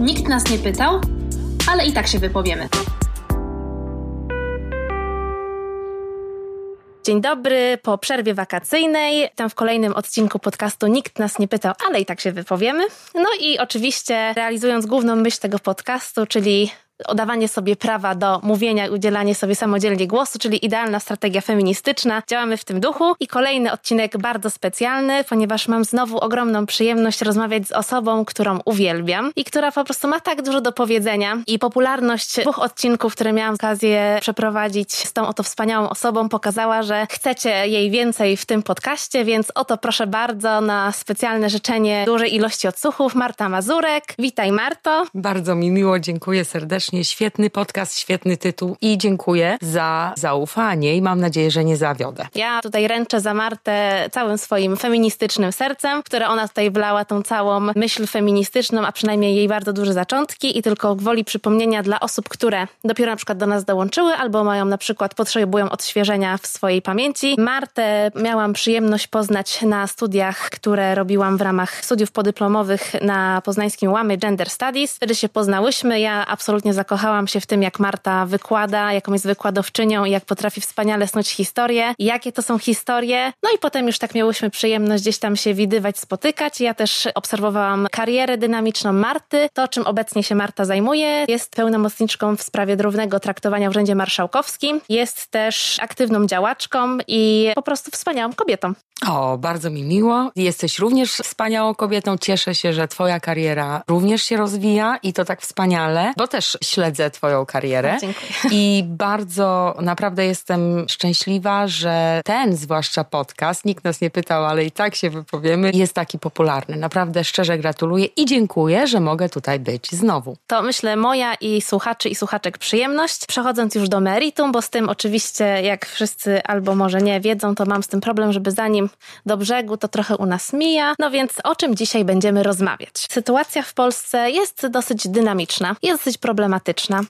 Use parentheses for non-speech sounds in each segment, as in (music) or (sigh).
Nikt nas nie pytał, ale i tak się wypowiemy. Dzień dobry, po przerwie wakacyjnej. Tam w kolejnym odcinku podcastu nikt nas nie pytał, ale i tak się wypowiemy. No i oczywiście realizując główną myśl tego podcastu, czyli oddawanie sobie prawa do mówienia udzielanie sobie samodzielnie głosu, czyli idealna strategia feministyczna. Działamy w tym duchu i kolejny odcinek bardzo specjalny, ponieważ mam znowu ogromną przyjemność rozmawiać z osobą, którą uwielbiam i która po prostu ma tak dużo do powiedzenia i popularność dwóch odcinków, które miałam okazję przeprowadzić z tą oto wspaniałą osobą pokazała, że chcecie jej więcej w tym podcaście, więc oto proszę bardzo na specjalne życzenie dużej ilości odsłuchów Marta Mazurek. Witaj Marto. Bardzo mi miło, dziękuję serdecznie serdecznie. Świetny podcast, świetny tytuł i dziękuję za zaufanie i mam nadzieję, że nie zawiodę. Ja tutaj ręczę za Martę całym swoim feministycznym sercem, które ona tutaj wlała tą całą myśl feministyczną, a przynajmniej jej bardzo duże zaczątki i tylko gwoli przypomnienia dla osób, które dopiero na przykład do nas dołączyły albo mają na przykład potrzebują odświeżenia w swojej pamięci. Martę miałam przyjemność poznać na studiach, które robiłam w ramach studiów podyplomowych na poznańskim łamie Gender Studies. Wtedy się poznałyśmy. Ja absolutnie zakochałam się w tym, jak Marta wykłada, jaką jest wykładowczynią i jak potrafi wspaniale snuć historie, jakie to są historie. No i potem już tak miałyśmy przyjemność gdzieś tam się widywać, spotykać. Ja też obserwowałam karierę dynamiczną Marty. To, czym obecnie się Marta zajmuje, jest pełnomocniczką w sprawie równego traktowania w Urzędzie Marszałkowskim. Jest też aktywną działaczką i po prostu wspaniałą kobietą. O, bardzo mi miło. Jesteś również wspaniałą kobietą. Cieszę się, że Twoja kariera również się rozwija i to tak wspaniale, bo też śledzę Twoją karierę. Dziękuję. I bardzo naprawdę jestem szczęśliwa, że ten zwłaszcza podcast, nikt nas nie pytał, ale i tak się wypowiemy, jest taki popularny. Naprawdę szczerze gratuluję i dziękuję, że mogę tutaj być znowu. To myślę moja i słuchaczy i słuchaczek przyjemność. Przechodząc już do meritum, bo z tym oczywiście, jak wszyscy albo może nie wiedzą, to mam z tym problem, żeby zanim do brzegu to trochę u nas mija. No więc o czym dzisiaj będziemy rozmawiać? Sytuacja w Polsce jest dosyć dynamiczna, jest dosyć problematyczna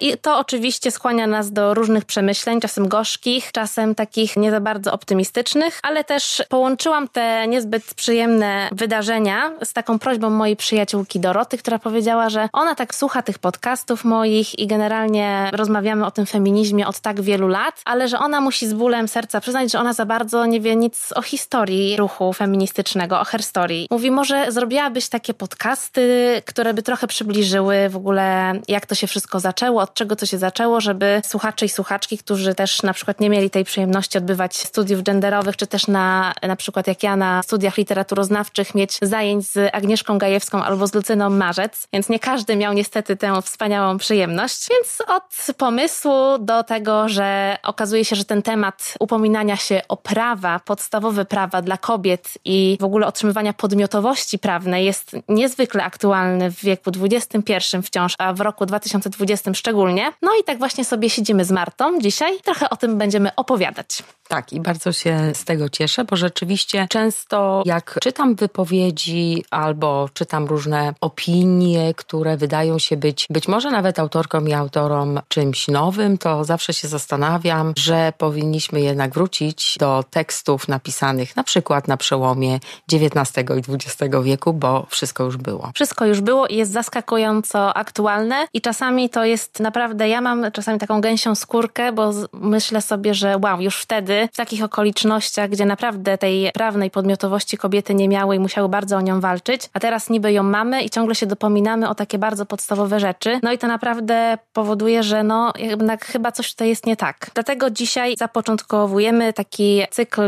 i to oczywiście skłania nas do różnych przemyśleń, czasem gorzkich, czasem takich nie za bardzo optymistycznych, ale też połączyłam te niezbyt przyjemne wydarzenia z taką prośbą mojej przyjaciółki Doroty, która powiedziała, że ona tak słucha tych podcastów moich i generalnie rozmawiamy o tym feminizmie od tak wielu lat, ale że ona musi z bólem serca przyznać, że ona za bardzo nie wie nic o historii ruchu feministycznego, o herstorii. Mówi, może zrobiłabyś takie podcasty, które by trochę przybliżyły w ogóle, jak to się wszystko zaczęło, od czego to się zaczęło, żeby słuchacze i słuchaczki, którzy też na przykład nie mieli tej przyjemności odbywać studiów genderowych, czy też na, na przykład jak ja na studiach literaturoznawczych mieć zajęć z Agnieszką Gajewską albo z Lucyną Marzec, więc nie każdy miał niestety tę wspaniałą przyjemność. Więc od pomysłu do tego, że okazuje się, że ten temat upominania się o prawa, podstawowe prawa dla kobiet i w ogóle otrzymywania podmiotowości prawnej jest niezwykle aktualny w wieku XXI wciąż, a w roku 2020 szczególnie. No i tak właśnie sobie siedzimy z Martą dzisiaj, trochę o tym będziemy opowiadać. Tak, i bardzo się z tego cieszę, bo rzeczywiście często jak czytam wypowiedzi albo czytam różne opinie, które wydają się być być może nawet autorkom i autorom czymś nowym, to zawsze się zastanawiam, że powinniśmy jednak wrócić do tekstów napisanych na przykład na przełomie XIX i XX wieku, bo wszystko już było. Wszystko już było i jest zaskakująco aktualne i czasami to jest naprawdę, ja mam czasami taką gęsią skórkę, bo myślę sobie, że wow, już wtedy w takich okolicznościach, gdzie naprawdę tej prawnej podmiotowości kobiety nie miały i musiały bardzo o nią walczyć, a teraz niby ją mamy i ciągle się dopominamy o takie bardzo podstawowe rzeczy. No i to naprawdę powoduje, że no jednak chyba coś tutaj jest nie tak. Dlatego dzisiaj zapoczątkowujemy taki cykl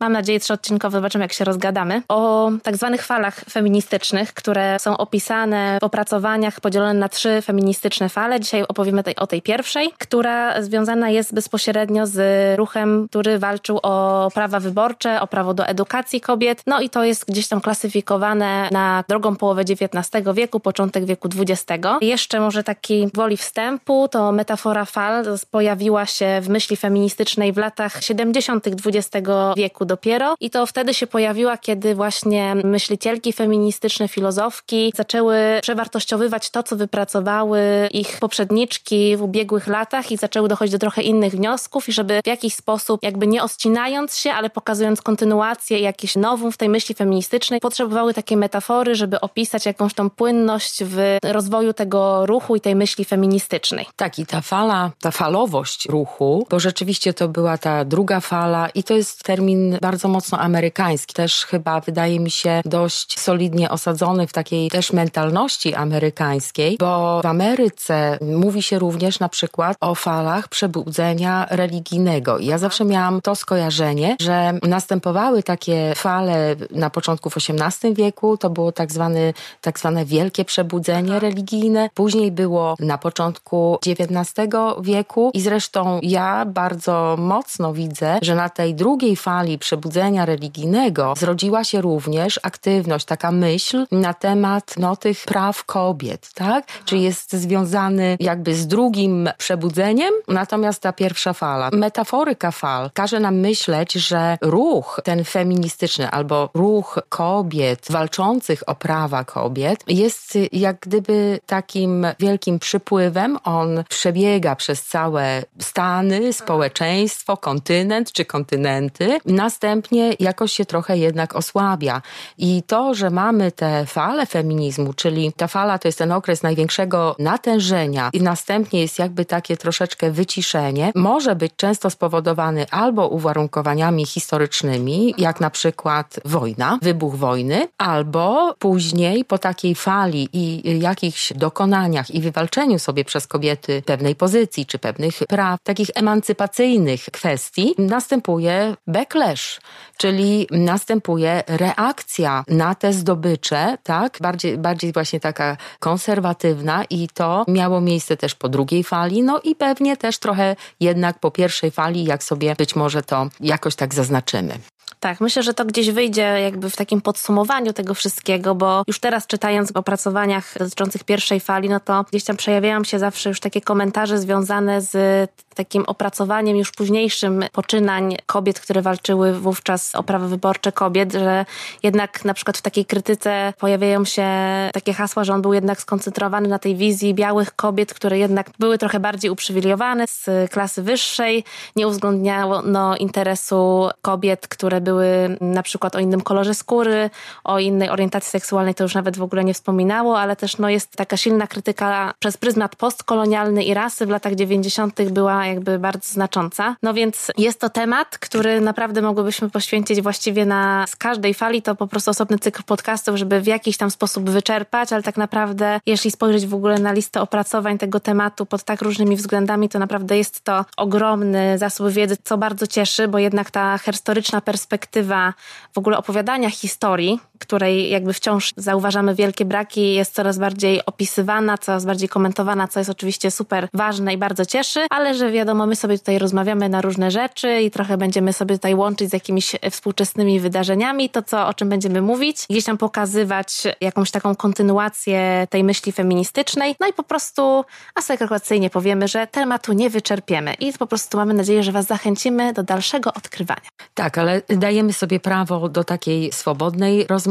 mam nadzieję trzyodcinkowy, zobaczymy jak się rozgadamy, o tak zwanych falach feministycznych, które są opisane w opracowaniach podzielone na trzy feministyczne fale. Dzisiaj opowiemy tej, o tej pierwszej, która związana jest bezpośrednio z ruchem, który walczył o prawa wyborcze, o prawo do edukacji kobiet. No i to jest gdzieś tam klasyfikowane na drugą połowę XIX wieku, początek wieku XX. Jeszcze może taki woli wstępu, to metafora fal pojawiła się w myśli feministycznej w latach 70. XX wieku dopiero i to wtedy się pojawiła, kiedy właśnie myślicielki feministyczne, filozofki zaczęły przewartościowywać to, co wypracowały ich poprzedniczki w ubiegłych latach i zaczęły dochodzić do trochę innych wniosków i żeby w jakiś sposób, jakby nie oscinając się, ale pokazując kontynuację i nową w tej myśli feministycznej, potrzebowały takiej metafory, żeby opisać jakąś tą płynność w rozwoju tego ruchu i tej myśli feministycznej. Tak, i ta fala, ta falowość ruchu, bo rzeczywiście to była ta druga fala i to jest termin bardzo mocno amerykański, też chyba wydaje mi się dość solidnie osadzony w takiej też mentalności amerykańskiej, bo w Ameryce mówi się również na przykład o falach przebudzenia religijnego. I ja zawsze miałam to skojarzenie, że następowały takie fale na początku w XVIII wieku, to było tak, zwany, tak zwane wielkie przebudzenie religijne, później było na początku XIX wieku. I zresztą ja bardzo mocno widzę, że na tej drugiej fali przebudzenia religijnego zrodziła się również aktywność, taka myśl na temat no, tych praw kobiet, tak? Czy jest związany jakby z drugim przebudzeniem, natomiast ta pierwsza fala. Metaforyka fal każe nam myśleć, że ruch ten feministyczny albo ruch kobiet walczących o prawa kobiet jest jak gdyby takim wielkim przypływem. On przebiega przez całe Stany, społeczeństwo, kontynent czy kontynenty. Następnie jakoś się trochę jednak osłabia. I to, że mamy te fale feminizmu, czyli ta fala to jest ten okres największego natężenia i następnie jest jakby takie troszeczkę wyciszenie, może być często spowodowany albo uwarunkowaniami historycznymi, jak na przykład wojna, wybuch wojny, albo później po takiej fali i jakichś dokonaniach i wywalczeniu sobie przez kobiety pewnej pozycji czy pewnych praw, takich emancypacyjnych kwestii, następuje backlash, czyli następuje reakcja na te zdobycze, tak? Bardziej, bardziej właśnie taka konserwatywna i to miało miejsce też po drugiej fali, no i pewnie też trochę jednak po pierwszej fali, jak sobie być może to jakoś tak zaznaczymy. Tak, myślę, że to gdzieś wyjdzie jakby w takim podsumowaniu tego wszystkiego, bo już teraz czytając w opracowaniach dotyczących pierwszej fali, no to gdzieś tam przejawiają się zawsze już takie komentarze związane z takim opracowaniem już późniejszym poczynań kobiet, które walczyły wówczas o prawo wyborcze kobiet, że jednak na przykład w takiej krytyce pojawiają się takie hasła, że on był jednak skoncentrowany na tej wizji białych kobiet, które jednak były trochę bardziej uprzywilejowane z klasy wyższej, nie uwzględniało no, interesu kobiet, które były na przykład o innym kolorze skóry, o innej orientacji seksualnej, to już nawet w ogóle nie wspominało, ale też no, jest taka silna krytyka przez pryzmat postkolonialny i rasy w latach 90. była jakby bardzo znacząca. No więc jest to temat, który naprawdę mogłybyśmy poświęcić właściwie na z każdej fali, to po prostu osobny cykl podcastów, żeby w jakiś tam sposób wyczerpać, ale tak naprawdę, jeśli spojrzeć w ogóle na listę opracowań tego tematu pod tak różnymi względami, to naprawdę jest to ogromny zasób wiedzy, co bardzo cieszy, bo jednak ta historyczna perspektywa w ogóle opowiadania historii, której jakby wciąż zauważamy wielkie braki, jest coraz bardziej opisywana, coraz bardziej komentowana, co jest oczywiście super ważne i bardzo cieszy, ale że wiadomo, my sobie tutaj rozmawiamy na różne rzeczy i trochę będziemy sobie tutaj łączyć z jakimiś współczesnymi wydarzeniami, to co, o czym będziemy mówić, gdzieś tam pokazywać jakąś taką kontynuację tej myśli feministycznej, no i po prostu asekuracyjnie powiemy, że tematu nie wyczerpiemy i po prostu mamy nadzieję, że Was zachęcimy do dalszego odkrywania. Tak, ale dajemy sobie prawo do takiej swobodnej rozmowy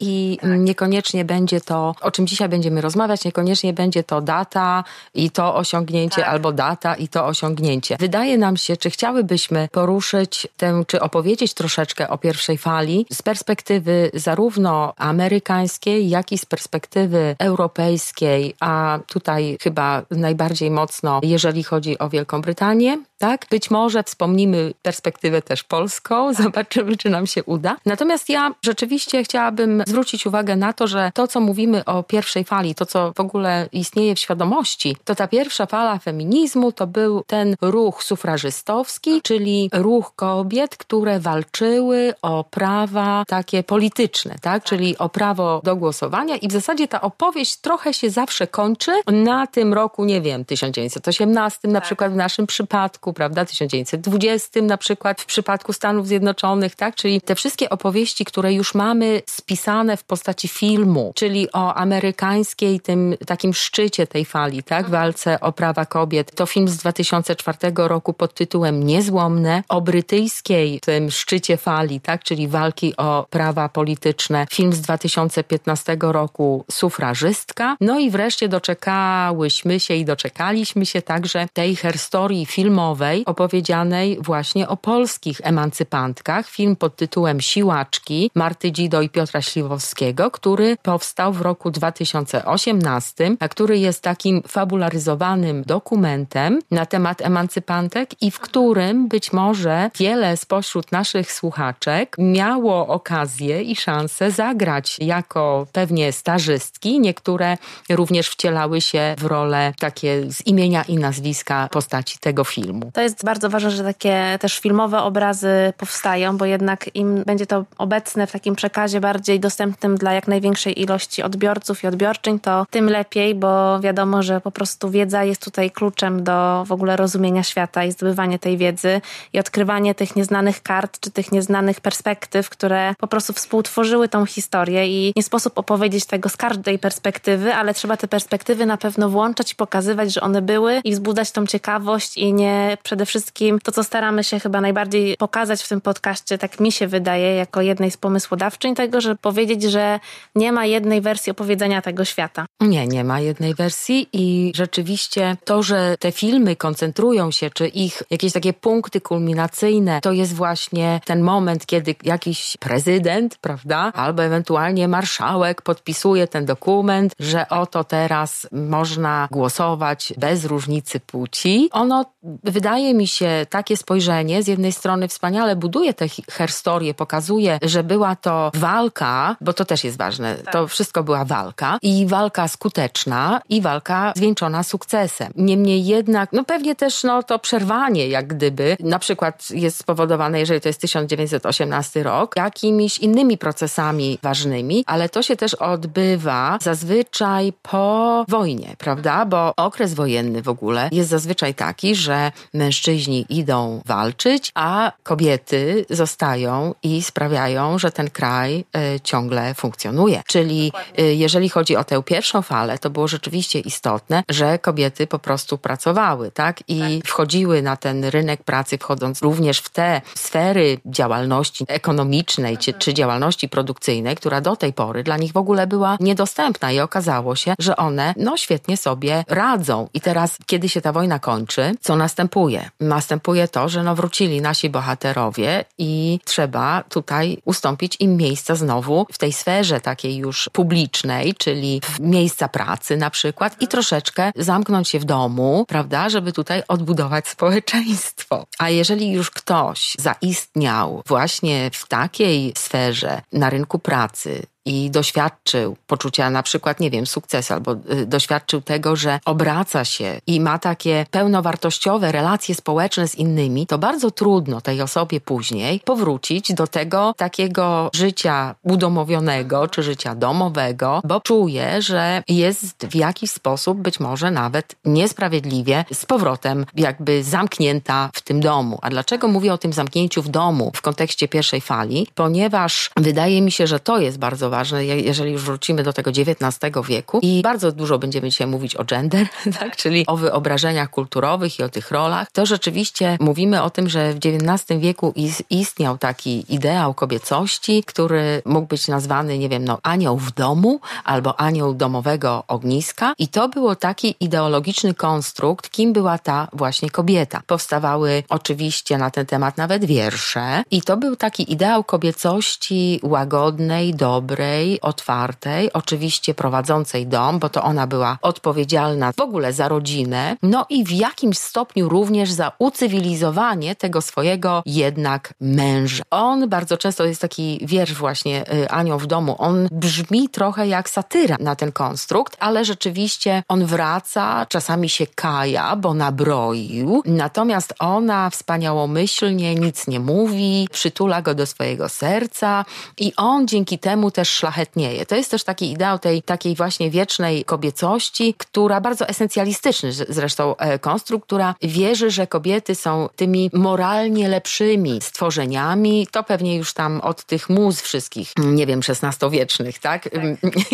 i niekoniecznie będzie to, o czym dzisiaj będziemy rozmawiać, niekoniecznie będzie to data i to osiągnięcie, tak. albo data i to osiągnięcie. Wydaje nam się, czy chciałybyśmy poruszyć tę, czy opowiedzieć troszeczkę o pierwszej fali z perspektywy zarówno amerykańskiej, jak i z perspektywy europejskiej, a tutaj chyba najbardziej mocno, jeżeli chodzi o Wielką Brytanię, tak? Być może wspomnimy perspektywę też polską, (laughs) zobaczymy, czy nam się uda. Natomiast ja rzeczywiście chciałabym zwrócić uwagę na to, że to, co mówimy o pierwszej fali, to, co w ogóle istnieje w świadomości, to ta pierwsza fala feminizmu to był ten ruch sufrażystowski, czyli ruch kobiet, które walczyły o prawa takie polityczne, tak? tak? Czyli o prawo do głosowania i w zasadzie ta opowieść trochę się zawsze kończy na tym roku, nie wiem, 1918 na tak. przykład w naszym przypadku, przypadku, prawda, 1920 na przykład w przypadku Stanów Zjednoczonych, tak? Czyli te wszystkie opowieści, które już mamy spisane w postaci filmu, czyli o amerykańskiej tym takim szczycie tej fali, tak? Walce o prawa kobiet. To film z 2004 roku pod tytułem Niezłomne, o brytyjskiej tym szczycie fali, tak? Czyli walki o prawa polityczne. Film z 2015 roku Sufrażystka. No i wreszcie doczekałyśmy się i doczekaliśmy się także tej herstorii filmowej opowiedzianej właśnie o polskich emancypantkach. Film pod tytułem Siłaczki Marty Dzido i Piotra Śliwowskiego, który powstał w roku 2018, a który jest takim fabularyzowanym dokumentem na temat emancypantek i w którym być może wiele spośród naszych słuchaczek miało okazję i szansę zagrać jako pewnie stażystki. Niektóre również wcielały się w role takie z imienia i nazwiska postaci tego filmu. To jest bardzo ważne, że takie też filmowe obrazy powstają, bo jednak im będzie to obecne w takim przekazie bardziej dostępnym dla jak największej ilości odbiorców i odbiorczyń, to tym lepiej, bo wiadomo, że po prostu wiedza jest tutaj kluczem do w ogóle rozumienia świata i zdobywanie tej wiedzy i odkrywanie tych nieznanych kart czy tych nieznanych perspektyw, które po prostu współtworzyły tą historię i nie sposób opowiedzieć tego z każdej perspektywy, ale trzeba te perspektywy na pewno włączać i pokazywać, że one były i wzbudzać tą ciekawość i nie przede wszystkim to, co staramy się chyba najbardziej pokazać w tym podcaście, tak mi się wydaje, jako jednej z pomysłodawczyń tego, że powiedzieć, że nie ma jednej wersji opowiedzenia tego świata. Nie, nie ma jednej wersji i rzeczywiście to, że te filmy koncentrują się, czy ich jakieś takie punkty kulminacyjne, to jest właśnie ten moment, kiedy jakiś prezydent, prawda, albo ewentualnie marszałek podpisuje ten dokument, że oto teraz można głosować bez różnicy płci. Ono wydaje mi się takie spojrzenie z jednej strony wspaniale buduje tę historię, pokazuje, że była to walka, bo to też jest ważne. Tak. To wszystko była walka i walka skuteczna i walka zwieńczona sukcesem. Niemniej jednak, no pewnie też no to przerwanie jak gdyby, na przykład jest spowodowane, jeżeli to jest 1918 rok, jakimiś innymi procesami ważnymi, ale to się też odbywa zazwyczaj po wojnie, prawda? Bo okres wojenny w ogóle jest zazwyczaj taki, że mężczyźni idą walczyć, a kobiety zostają i sprawiają, że ten kraj y, ciągle funkcjonuje. Czyli y, jeżeli chodzi o tę pierwszą falę, to było rzeczywiście istotne, że kobiety po prostu pracowały, tak? I tak. wchodziły na ten rynek pracy, wchodząc również w te sfery działalności ekonomicznej czy, czy działalności produkcyjnej, która do tej pory dla nich w ogóle była niedostępna i okazało się, że one no świetnie sobie radzą. I teraz, kiedy się ta wojna kończy, co następuje? Następuje to, że no wrócili nasi bohaterowie i trzeba tutaj ustąpić im miejsca znowu w tej sferze takiej już publicznej, czyli miejsca pracy na przykład i troszeczkę zamknąć się w domu, prawda, żeby tutaj odbudować (laughs) społeczeństwo. A jeżeli już ktoś zaistniał właśnie w takiej sferze na rynku pracy, i doświadczył poczucia na przykład, nie wiem, sukcesu, albo y, doświadczył tego, że obraca się i ma takie pełnowartościowe relacje społeczne z innymi, to bardzo trudno tej osobie później powrócić do tego takiego życia udomowionego czy życia domowego, bo czuje, że jest w jakiś sposób być może nawet niesprawiedliwie z powrotem jakby zamknięta w tym domu. A dlaczego mówię o tym zamknięciu w domu w kontekście pierwszej fali? Ponieważ wydaje mi się, że to jest bardzo ważne ważne, jeżeli już wrócimy do tego XIX wieku i bardzo dużo będziemy dzisiaj mówić o gender, (laughs) tak? czyli o wyobrażeniach kulturowych i o tych rolach, to rzeczywiście mówimy o tym, że w XIX wieku istniał taki ideał kobiecości, który mógł być nazwany, nie wiem, no anioł w domu albo anioł domowego ogniska i to było taki ideologiczny konstrukt, kim była ta właśnie kobieta. Powstawały oczywiście na ten temat nawet wiersze i to był taki ideał kobiecości łagodnej, dobrej, dobrej, otwartej, oczywiście prowadzącej dom, bo to ona była odpowiedzialna w ogóle za rodzinę, no i w jakimś stopniu również za ucywilizowanie tego swojego jednak męża. On bardzo często jest taki wiersz właśnie y, Anioł w domu, on brzmi trochę jak satyra na ten konstrukt, ale rzeczywiście on wraca, czasami się kaja, bo nabroił, natomiast ona wspaniałomyślnie nic nie mówi, przytula go do swojego serca i on dzięki temu też szlachetnieje. To jest też taki ideał tej takiej właśnie wiecznej kobiecości, która bardzo esencjalistyczny zresztą e, konstrukt, która wierzy, że kobiety są tymi moralnie lepszymi stworzeniami. To pewnie już tam od tych muz wszystkich, nie wiem, XVI-wiecznych, tak? tak.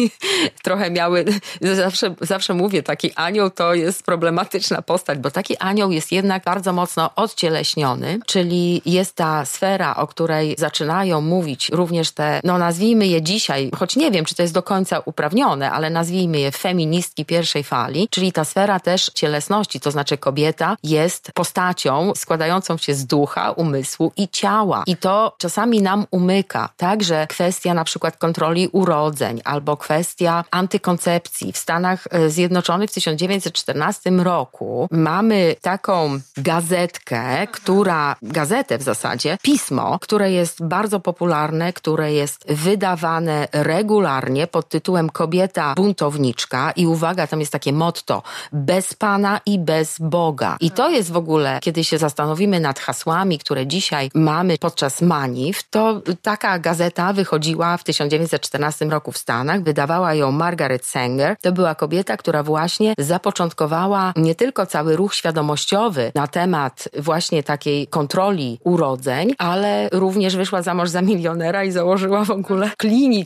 (laughs) Trochę miały, zawsze, zawsze mówię, taki anioł to jest problematyczna postać, bo taki anioł jest jednak bardzo mocno odcieleśniony, czyli jest ta sfera, o której zaczynają mówić również te, no nazwijmy je dzisiaj, choć nie wiem, czy to jest do końca uprawnione, ale nazwijmy je feministki pierwszej fali, czyli ta sfera też cielesności, to znaczy kobieta jest postacią składającą się z ducha, umysłu i ciała. I to czasami nam umyka, także kwestia na przykład kontroli urodzeń albo kwestia antykoncepcji. W Stanach e, Zjednoczonych w 1914 roku mamy taką gazetkę, która, gazetę w zasadzie, pismo, które jest bardzo popularne, które jest wydawane regularnie pod tytułem Kobieta buntowniczka i uwaga, tam jest takie motto bez Pana i bez Boga. I to jest w ogóle, kiedy się zastanowimy nad hasłami, które dzisiaj mamy podczas manif, to taka gazeta wychodziła w 1914 roku w Stanach, wydawała ją Margaret Sanger. To była kobieta, która właśnie zapoczątkowała nie tylko cały ruch świadomościowy na temat właśnie takiej kontroli urodzeń, ale również wyszła za mąż za milionera i założyła w ogóle klinikę,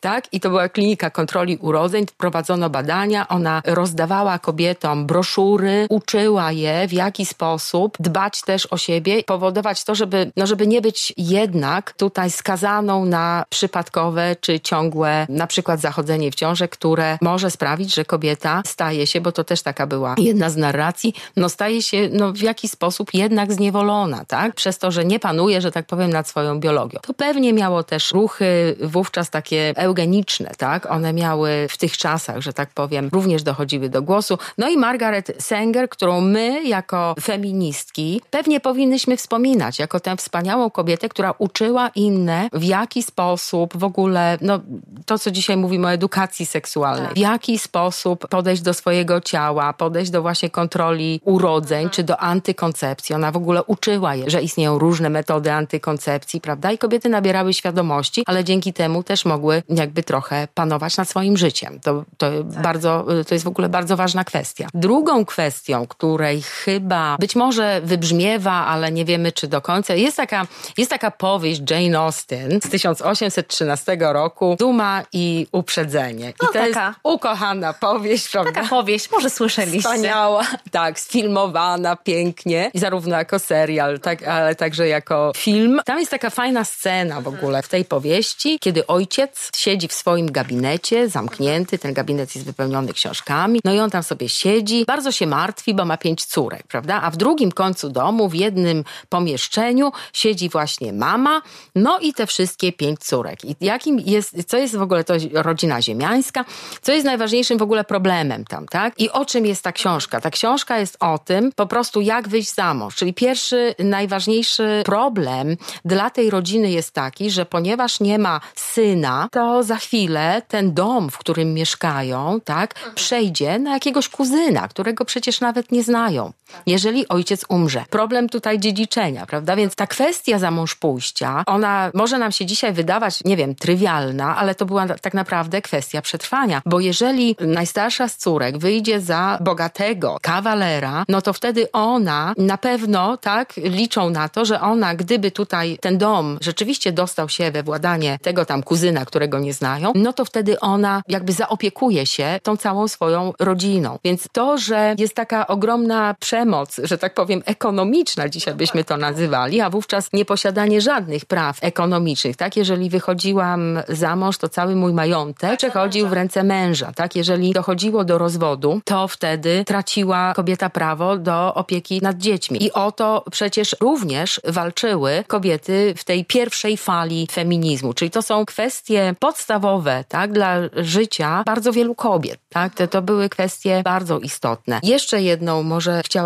tak? I to była klinika kontroli urodzeń, prowadzono badania, ona rozdawała kobietom broszury, uczyła je w jaki sposób dbać też o siebie, powodować to, żeby, no żeby nie być jednak tutaj skazaną na przypadkowe czy ciągłe na przykład zachodzenie w ciążę, które może sprawić, że kobieta staje się, bo to też taka była jedna z narracji, no staje się no w jakiś sposób jednak zniewolona, tak? Przez to, że nie panuje, że tak powiem, nad swoją biologią. To pewnie miało też ruchy wówczas takie eugeniczne, tak? One miały w tych czasach, że tak powiem, również dochodziły do głosu. No i Margaret Sanger, którą my jako feministki pewnie powinnyśmy wspominać, jako tę wspaniałą kobietę, która uczyła inne w jaki sposób w ogóle, no to co dzisiaj mówimy o edukacji seksualnej, tak. w jaki sposób podejść do swojego ciała, podejść do właśnie kontroli urodzeń, mhm. czy do antykoncepcji. Ona w ogóle uczyła je, że istnieją różne metody antykoncepcji, prawda? I kobiety nabierały świadomości, ale dzięki temu też mogły jakby trochę panować nad swoim życiem. To, to tak. bardzo, to jest w ogóle bardzo ważna kwestia. Drugą kwestią, której chyba być może wybrzmiewa, ale nie wiemy czy do końca, jest taka, jest taka powieść Jane Austen z 1813 roku, Duma i Uprzedzenie. I no, to taka. jest ukochana powieść, prawda? Taka powieść, może słyszeliście. Wspaniała, tak, sfilmowana pięknie, i zarówno jako serial, tak, ale także jako film. Tam jest taka fajna scena w ogóle w tej powieści, kiedy ojciec siedzi w swoim gabinecie, zamknięty, ten gabinet jest wypełniony książkami, no i on tam sobie siedzi, bardzo się martwi, bo ma pięć córek, prawda? A w drugim końcu domu, w jednym pomieszczeniu siedzi właśnie mama, no i te wszystkie pięć córek. I jakim jest, co jest w ogóle to rodzina ziemiańska, co jest najważniejszym w ogóle problemem tam, tak? I o czym jest ta książka? Ta książka jest o tym po prostu, jak wyjść za mąż. Czyli pierwszy, najważniejszy problem dla tej rodziny jest taki, że ponieważ nie ma syna, to za chwilę ten dom, w którym mieszkają, tak, przejdzie na jakiegoś kuzyna, którego przecież nawet nie znają, jeżeli ojciec umrze. Problem tutaj dziedziczenia, prawda? Więc ta kwestia za mąż pójścia, ona może nam się dzisiaj wydawać, nie wiem, trywialna, ale to była tak naprawdę kwestia przetrwania, bo jeżeli najstarsza z córek wyjdzie za bogatego kawalera, no to wtedy ona na pewno, tak, liczą na to, że ona, gdyby tutaj ten dom rzeczywiście dostał się we władanie tego tam kuzyna, którego nie znają, no to wtedy ona jakby zaopiekuje się tą całą swoją rodziną. Więc to, że jest taka ogromna przemoc, że tak powiem, ekonomiczna, dzisiaj byśmy to nazywali, a wówczas nieposiadanie żadnych praw ekonomicznych, tak? Jeżeli wychodziłam za mąż, to cały mój majątek przechodził w ręce męża, tak? Jeżeli dochodziło do rozwodu, to wtedy traciła kobieta prawo do opieki nad dziećmi. I o to przecież również walczyły kobiety w tej pierwszej fali feminizmu, czyli to są kwestie podstawowe, tak? Dla życia bardzo wielu kobiet, tak? To, to były kwestie bardzo istotne. Jeszcze jedną może chciałabym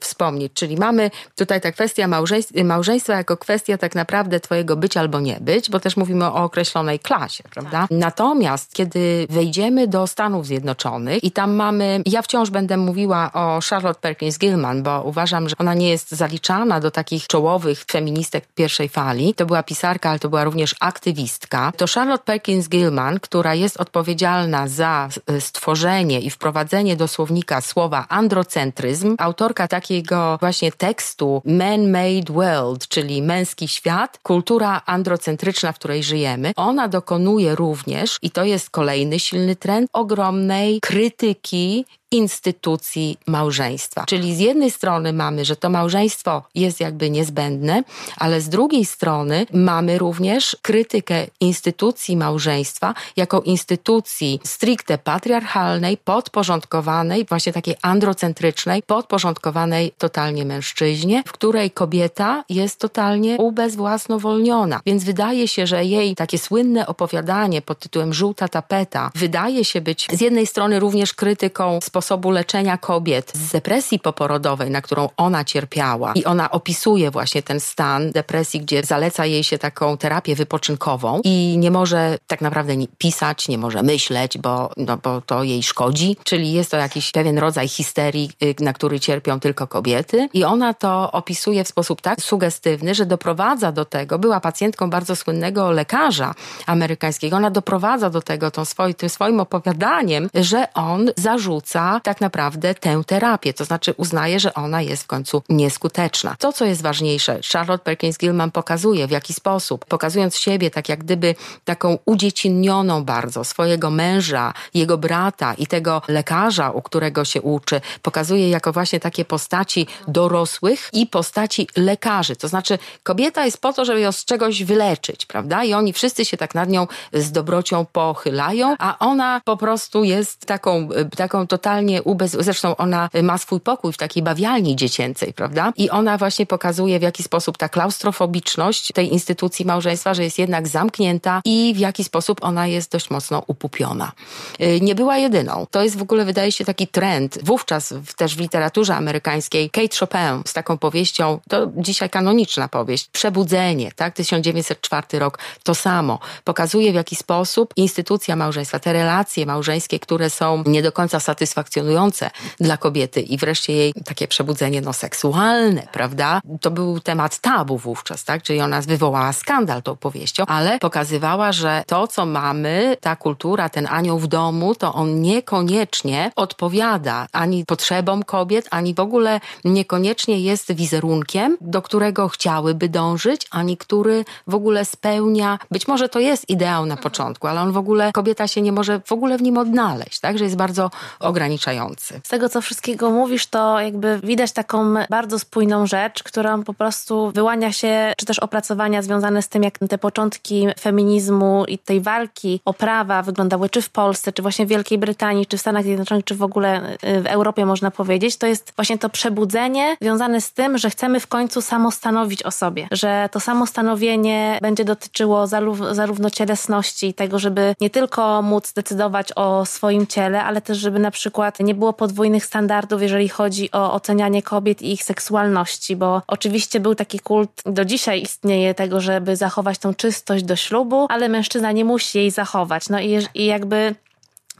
wspomnieć, czyli mamy tutaj ta kwestia małżeństwa, małżeństwa jako kwestia tak naprawdę twojego być albo nie być, bo też mówimy o określonej klasie, prawda? Tak. Natomiast kiedy wejdziemy do Stanów Zjednoczonych i tam mamy, ja wciąż będę mówiła o Charlotte Perkins Gilman, bo uważam, że ona nie jest zaliczana do takich czołowych feministek pierwszej fali. To była pisarka, ale to była również aktywistka. To Charlotte Perkins Gilman, która jest odpowiedzialna za stworzenie i wprowadzenie do słownika słowa androcentryzm, autorka takiego właśnie tekstu Man-Made World, czyli męski świat, kultura androcentryczna, w której żyjemy, ona dokonuje również, i to jest kolejny silny trend, ogromnej krytyki instytucji małżeństwa. Czyli z jednej strony mamy, że to małżeństwo jest jakby niezbędne, ale z drugiej strony mamy również krytykę instytucji małżeństwa jako instytucji stricte patriarchalnej, podporządkowanej, właśnie takiej androcentrycznej, podporządkowanej totalnie mężczyźnie, w której kobieta jest totalnie ubezwłasnowolniona. Więc wydaje się, że jej takie słynne opowiadanie pod tytułem Żółta tapeta wydaje się być z jednej strony również krytyką sposobu sposobu leczenia kobiet z depresji poporodowej, na którą ona cierpiała. I ona opisuje właśnie ten stan depresji, gdzie zaleca jej się taką terapię wypoczynkową i nie może tak naprawdę pisać, nie może myśleć, bo, no, bo to jej szkodzi. Czyli jest to jakiś pewien rodzaj histerii, y, na który cierpią tylko kobiety. I ona to opisuje w sposób tak sugestywny, że doprowadza do tego, była pacjentką bardzo słynnego lekarza amerykańskiego, ona doprowadza do tego tą swoi, tym swoim opowiadaniem, że on zarzuca tak naprawdę tę terapię, to znaczy uznaje, że ona jest w końcu nieskuteczna. To, co jest ważniejsze, Charlotte Perkins Gilman pokazuje w jaki sposób, pokazując siebie tak jak gdyby taką udziecinioną bardzo swojego męża, jego brata i tego lekarza, u którego się uczy, pokazuje jako właśnie takie postaci dorosłych i postaci lekarzy. To znaczy kobieta jest po to, żeby ją z czegoś wyleczyć, prawda? I oni wszyscy się tak nad nią z dobrocią pochylają, a ona po prostu jest taką, taką totalnie totalnie ubez... Zresztą ona ma swój pokój w takiej bawialni dziecięcej, prawda? I ona właśnie pokazuje, w jaki sposób ta klaustrofobiczność tej instytucji małżeństwa, że jest jednak zamknięta i w jaki sposób ona jest dość mocno upupiona. Y, nie była jedyną. To jest w ogóle, wydaje się, taki trend. Wówczas też w literaturze amerykańskiej Kate Chopin z taką powieścią, to dzisiaj kanoniczna powieść, Przebudzenie, tak? 1904 rok, to samo. Pokazuje, w jaki sposób instytucja małżeństwa, te relacje małżeńskie, które są nie do końca satysfakcjonujące, satysfakcjonujące dla kobiety i wreszcie jej takie przebudzenie no, seksualne, prawda? To był temat tabu wówczas, tak? Czyli ona wywołała skandal tą powieścią, ale pokazywała, że to, co mamy, ta kultura, ten anioł w domu, to on niekoniecznie odpowiada ani potrzebom kobiet, ani w ogóle niekoniecznie jest wizerunkiem, do którego chciałyby dążyć, ani który w ogóle spełnia, być może to jest ideał na początku, ale on w ogóle, kobieta się nie może w ogóle w nim odnaleźć, tak? Że jest bardzo ograniczony ograniczający. Z tego, co wszystkiego mówisz, to jakby widać taką bardzo spójną rzecz, którą po prostu wyłania się, czy też opracowania związane z tym, jak te początki feminizmu i tej walki o prawa wyglądały, czy w Polsce, czy właśnie w Wielkiej Brytanii, czy w Stanach Zjednoczonych, czy w ogóle y, w Europie, można powiedzieć, to jest właśnie to przebudzenie związane z tym, że chcemy w końcu samostanowić o sobie, że to samostanowienie będzie dotyczyło zarówno cielesności, tego, żeby nie tylko móc decydować o swoim ciele, ale też, żeby na przykład przykład nie było podwójnych standardów, jeżeli chodzi o ocenianie kobiet i ich seksualności, bo oczywiście był taki kult, do dzisiaj istnieje tego, żeby zachować tą czystość do ślubu, ale mężczyzna nie musi jej zachować. No i, i jakby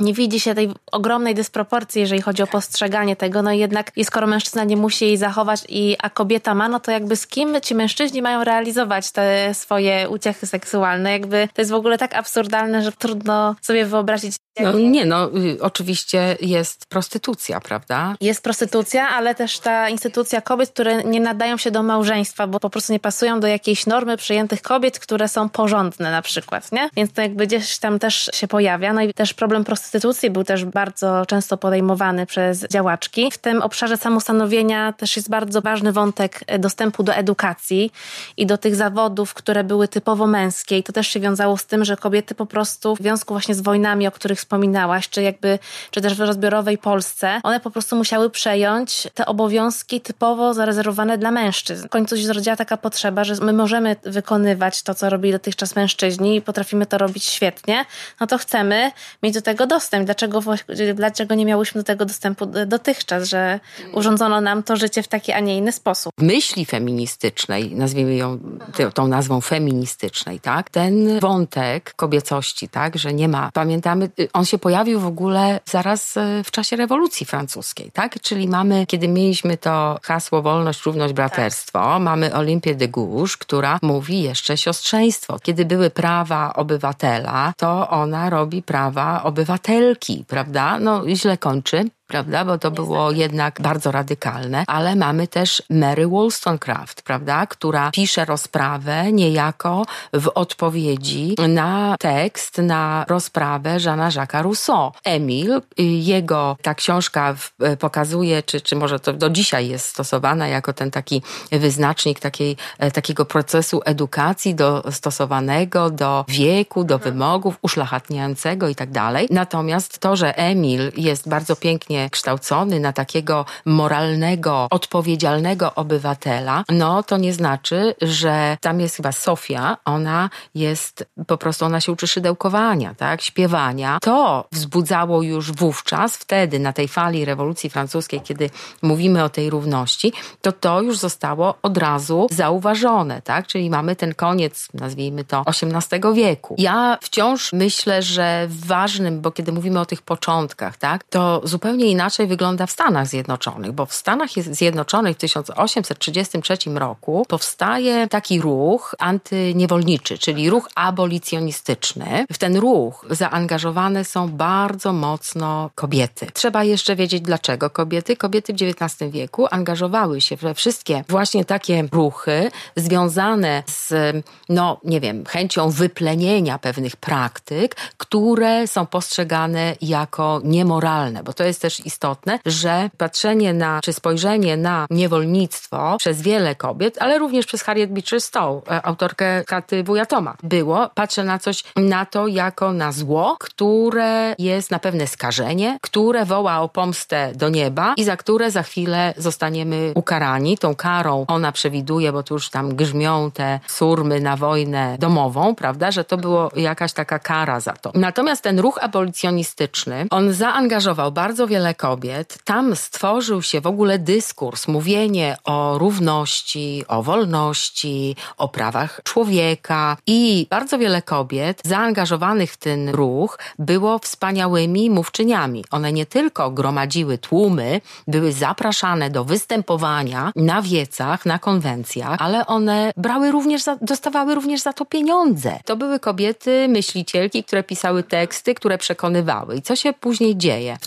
nie widzi się tej ogromnej dysproporcji, jeżeli chodzi o postrzeganie tego, no i jednak i skoro mężczyzna nie musi jej zachować, i, a kobieta ma, no to jakby z kim ci mężczyźni mają realizować te swoje uciechy seksualne? Jakby to jest w ogóle tak absurdalne, że trudno sobie wyobrazić. No, nie, no y, oczywiście jest prostytucja, prawda? Jest prostytucja, ale też ta instytucja kobiet, które nie nadają się do małżeństwa, bo po prostu nie pasują do jakiejś normy przyjętych kobiet, które są porządne na przykład, nie? Więc to jakby gdzieś tam też się pojawia. No i też problem prostytucji prostytucji był też bardzo często podejmowany przez działaczki. W tym obszarze samostanowienia też jest bardzo ważny wątek dostępu do edukacji i do tych zawodów, które były typowo męskie. I to też się wiązało z tym, że kobiety po prostu w związku właśnie z wojnami, o których wspominałaś, czy jakby, czy też w rozbiorowej Polsce, one po prostu musiały przejąć te obowiązki typowo zarezerwowane dla mężczyzn. W końcu się zrodziła taka potrzeba, że my możemy wykonywać to, co robili dotychczas mężczyźni i potrafimy to robić świetnie, no to chcemy mieć do tego dostęp, dlaczego, dlaczego nie miałyśmy do tego dostępu dotychczas, że urządzono nam to życie w taki, a nie inny sposób. W myśli feministycznej, nazwijmy ją tą nazwą feministycznej, tak? Ten wątek kobiecości, tak? Że nie ma, pamiętamy, on się pojawił w ogóle zaraz e, w czasie rewolucji francuskiej, tak? Czyli mamy, kiedy mieliśmy to hasło wolność, równość, braterstwo, tak. mamy Olimpię de Gouges, która mówi jeszcze siostrzeństwo. Kiedy były prawa obywatela, to ona robi prawa obywatelki, prawda? No źle kończy, prawda? Bo to było jednak bardzo radykalne, ale mamy też Mary Wollstonecraft, prawda? Która pisze rozprawę niejako w odpowiedzi na tekst, na rozprawę Jeana Jacques'a Rousseau. Emil, jego ta książka pokazuje, czy, czy może to do dzisiaj jest stosowana jako ten taki wyznacznik takiej, e, takiego procesu edukacji dostosowanego do wieku, do wymogów, uszlachetniającego i tak dalej. Natomiast to, że Emil jest bardzo pięknie kształcony na takiego moralnego, odpowiedzialnego obywatela, no to nie znaczy, że tam jest chyba Sofia, ona jest, po prostu ona się uczy szydełkowania, tak, śpiewania. To wzbudzało już wówczas, wtedy na tej fali rewolucji francuskiej, kiedy mówimy o tej równości, to to już zostało od razu zauważone, tak, czyli mamy ten koniec, nazwijmy to, XVIII wieku. Ja wciąż myślę, że ważnym, bo kiedy mówimy o tych początkach, tak, to zupełnie inaczej wygląda w Stanach Zjednoczonych, bo w Stanach Zjednoczonych w 1833 roku powstaje taki ruch antyniewolniczy, czyli ruch abolicjonistyczny. W ten ruch zaangażowane są bardzo mocno kobiety. Trzeba jeszcze wiedzieć dlaczego kobiety. Kobiety w XIX wieku angażowały się we wszystkie właśnie takie ruchy związane z, no nie wiem, chęcią wyplenienia pewnych praktyk, które są postrzegane jako niemoralne, bo to jest też istotne, że patrzenie na, czy spojrzenie na niewolnictwo przez wiele kobiet, ale również przez Harriet Beecher Stowe, e, autorkę Katy Wujatoma, było, patrzę na coś, na to jako na zło, które jest na pewne skażenie, które woła o pomstę do nieba i za które za chwilę zostaniemy ukarani. Tą karą ona przewiduje, bo tu już tam grzmią te surmy na wojnę domową, prawda, że to było jakaś taka kara za to. Natomiast ten ruch abolicjonistyczny, on zaangażował bardzo wiele kobiet, tam stworzył się w ogóle dyskurs, mówienie o równości, o wolności, o prawach człowieka i bardzo wiele kobiet zaangażowanych w ten ruch było wspaniałymi mówczyniami. One nie tylko gromadziły tłumy, były zapraszane do występowania na wiecach, na konwencjach, ale one brały również, za, dostawały również za to pieniądze. To były kobiety, myślicielki, które pisały teksty, które przekonywały. I co się później dzieje? W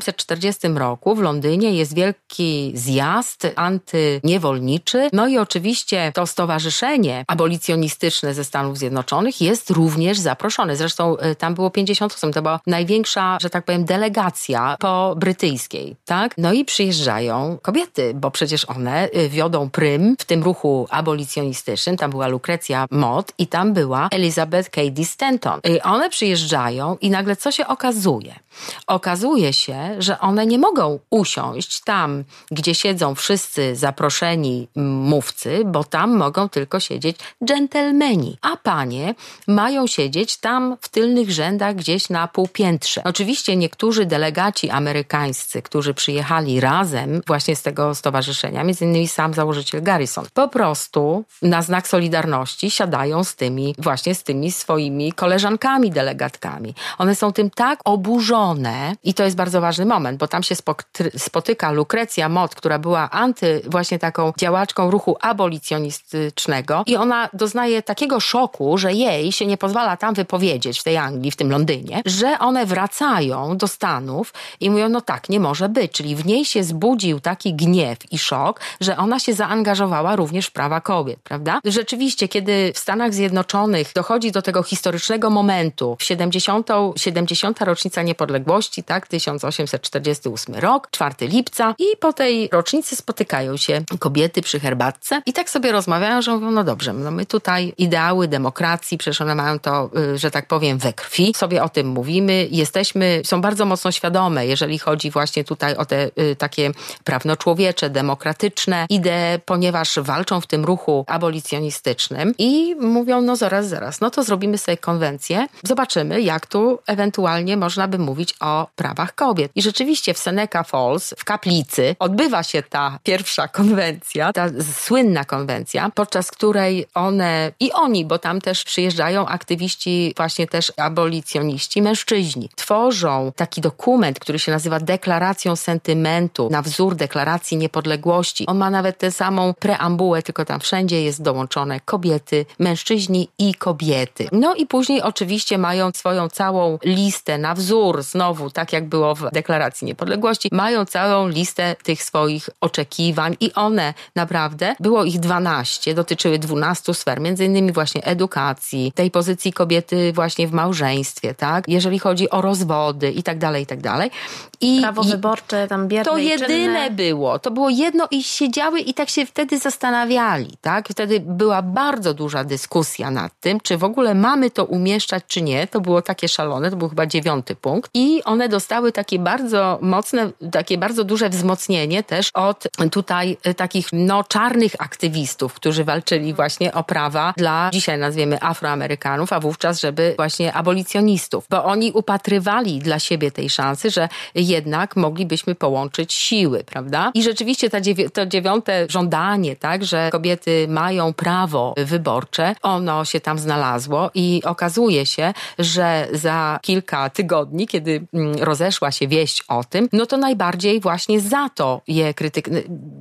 1840 1940 roku w Londynie jest wielki zjazd antyniewolniczy. No i oczywiście to stowarzyszenie abolicjonistyczne ze Stanów Zjednoczonych jest również zaproszone. Zresztą y, tam było 50 osób. To była największa, że tak powiem, delegacja po brytyjskiej, tak? No i przyjeżdżają kobiety, bo przecież one y, wiodą prym w tym ruchu abolicjonistycznym. Tam była Lucrecja Mott i tam była Elizabeth Cady Stanton. I one przyjeżdżają i nagle co się okazuje? Okazuje się, że one nie mogą usiąść tam, gdzie siedzą wszyscy zaproszeni mówcy, bo tam mogą tylko siedzieć dżentelmeni, a panie mają siedzieć tam w tylnych rzędach gdzieś na półpiętrze. Oczywiście niektórzy delegaci amerykańscy, którzy przyjechali razem właśnie z tego stowarzyszenia, między innymi sam założyciel Garrison, po prostu na znak solidarności siadają z tymi właśnie z tymi swoimi koleżankami delegatkami. One są tym tak oburzone i to jest bardzo ważny moment, bo tam się spotyka Lukrecja Mott, która była anty, właśnie taką działaczką ruchu abolicjonistycznego i ona doznaje takiego szoku, że jej się nie pozwala tam wypowiedzieć w tej Anglii, w tym Londynie, że one wracają do Stanów i mówią, no tak, nie może być. Czyli w niej się zbudził taki gniew i szok, że ona się zaangażowała również w prawa kobiet, prawda? Rzeczywiście, kiedy w Stanach Zjednoczonych dochodzi do tego historycznego momentu, w 70. 70. rocznica niepodległości, tak, 1800 1848 rok, 4 lipca i po tej rocznicy spotykają się kobiety przy herbatce i tak sobie rozmawiają, że mówią, no dobrze, no my tutaj ideały demokracji, przecież one mają to, y, że tak powiem, we krwi, sobie o tym mówimy, jesteśmy, są bardzo mocno świadome, jeżeli chodzi właśnie tutaj o te y, takie prawno-człowiecze, demokratyczne idee, ponieważ walczą w tym ruchu abolicjonistycznym i mówią, no zaraz, zaraz, no to zrobimy sobie konwencję, zobaczymy, jak tu ewentualnie można by mówić o prawach kobiet. I rzeczywiście w Seneca Falls, w kaplicy, odbywa się ta pierwsza konwencja, ta słynna konwencja, podczas której one i oni, bo tam też przyjeżdżają aktywiści, właśnie też abolicjoniści, mężczyźni, tworzą taki dokument, który się nazywa Deklaracją Sentymentu, na wzór Deklaracji Niepodległości. On ma nawet tę samą preambułę, tylko tam wszędzie jest dołączone kobiety, mężczyźni i kobiety. No i później oczywiście mają swoją całą listę na wzór, znowu tak jak było w Deklaracji Niepodległości, mają całą listę tych swoich oczekiwań i one naprawdę, było ich 12, dotyczyły 12 sfer, między innymi właśnie edukacji, tej pozycji kobiety właśnie w małżeństwie, tak? Jeżeli chodzi o rozwody i tak dalej, i tak dalej. I, Prawo i wyborcze, tam bierne To jedyne było. To było jedno i siedziały i tak się wtedy zastanawiali, tak? Wtedy była bardzo duża dyskusja nad tym, czy w ogóle mamy to umieszczać, czy nie. To było takie szalone, to był chyba dziewiąty punkt. I one dostały takie bardzo mocne, takie bardzo duże wzmocnienie też od tutaj y, takich, no, czarnych aktywistów, którzy walczyli właśnie o prawa dla, dzisiaj nazwiemy Afroamerykanów, a wówczas, żeby właśnie abolicjonistów. Bo oni upatrywali dla siebie tej szansy, że jednak moglibyśmy połączyć siły, prawda? I rzeczywiście ta dziewi to dziewiąte żądanie, tak, że kobiety mają prawo wyborcze, ono się tam znalazło i okazuje się, że za kilka tygodni, kiedy mm, rozeszła się wieść o tym, no to najbardziej właśnie za to je krytyk,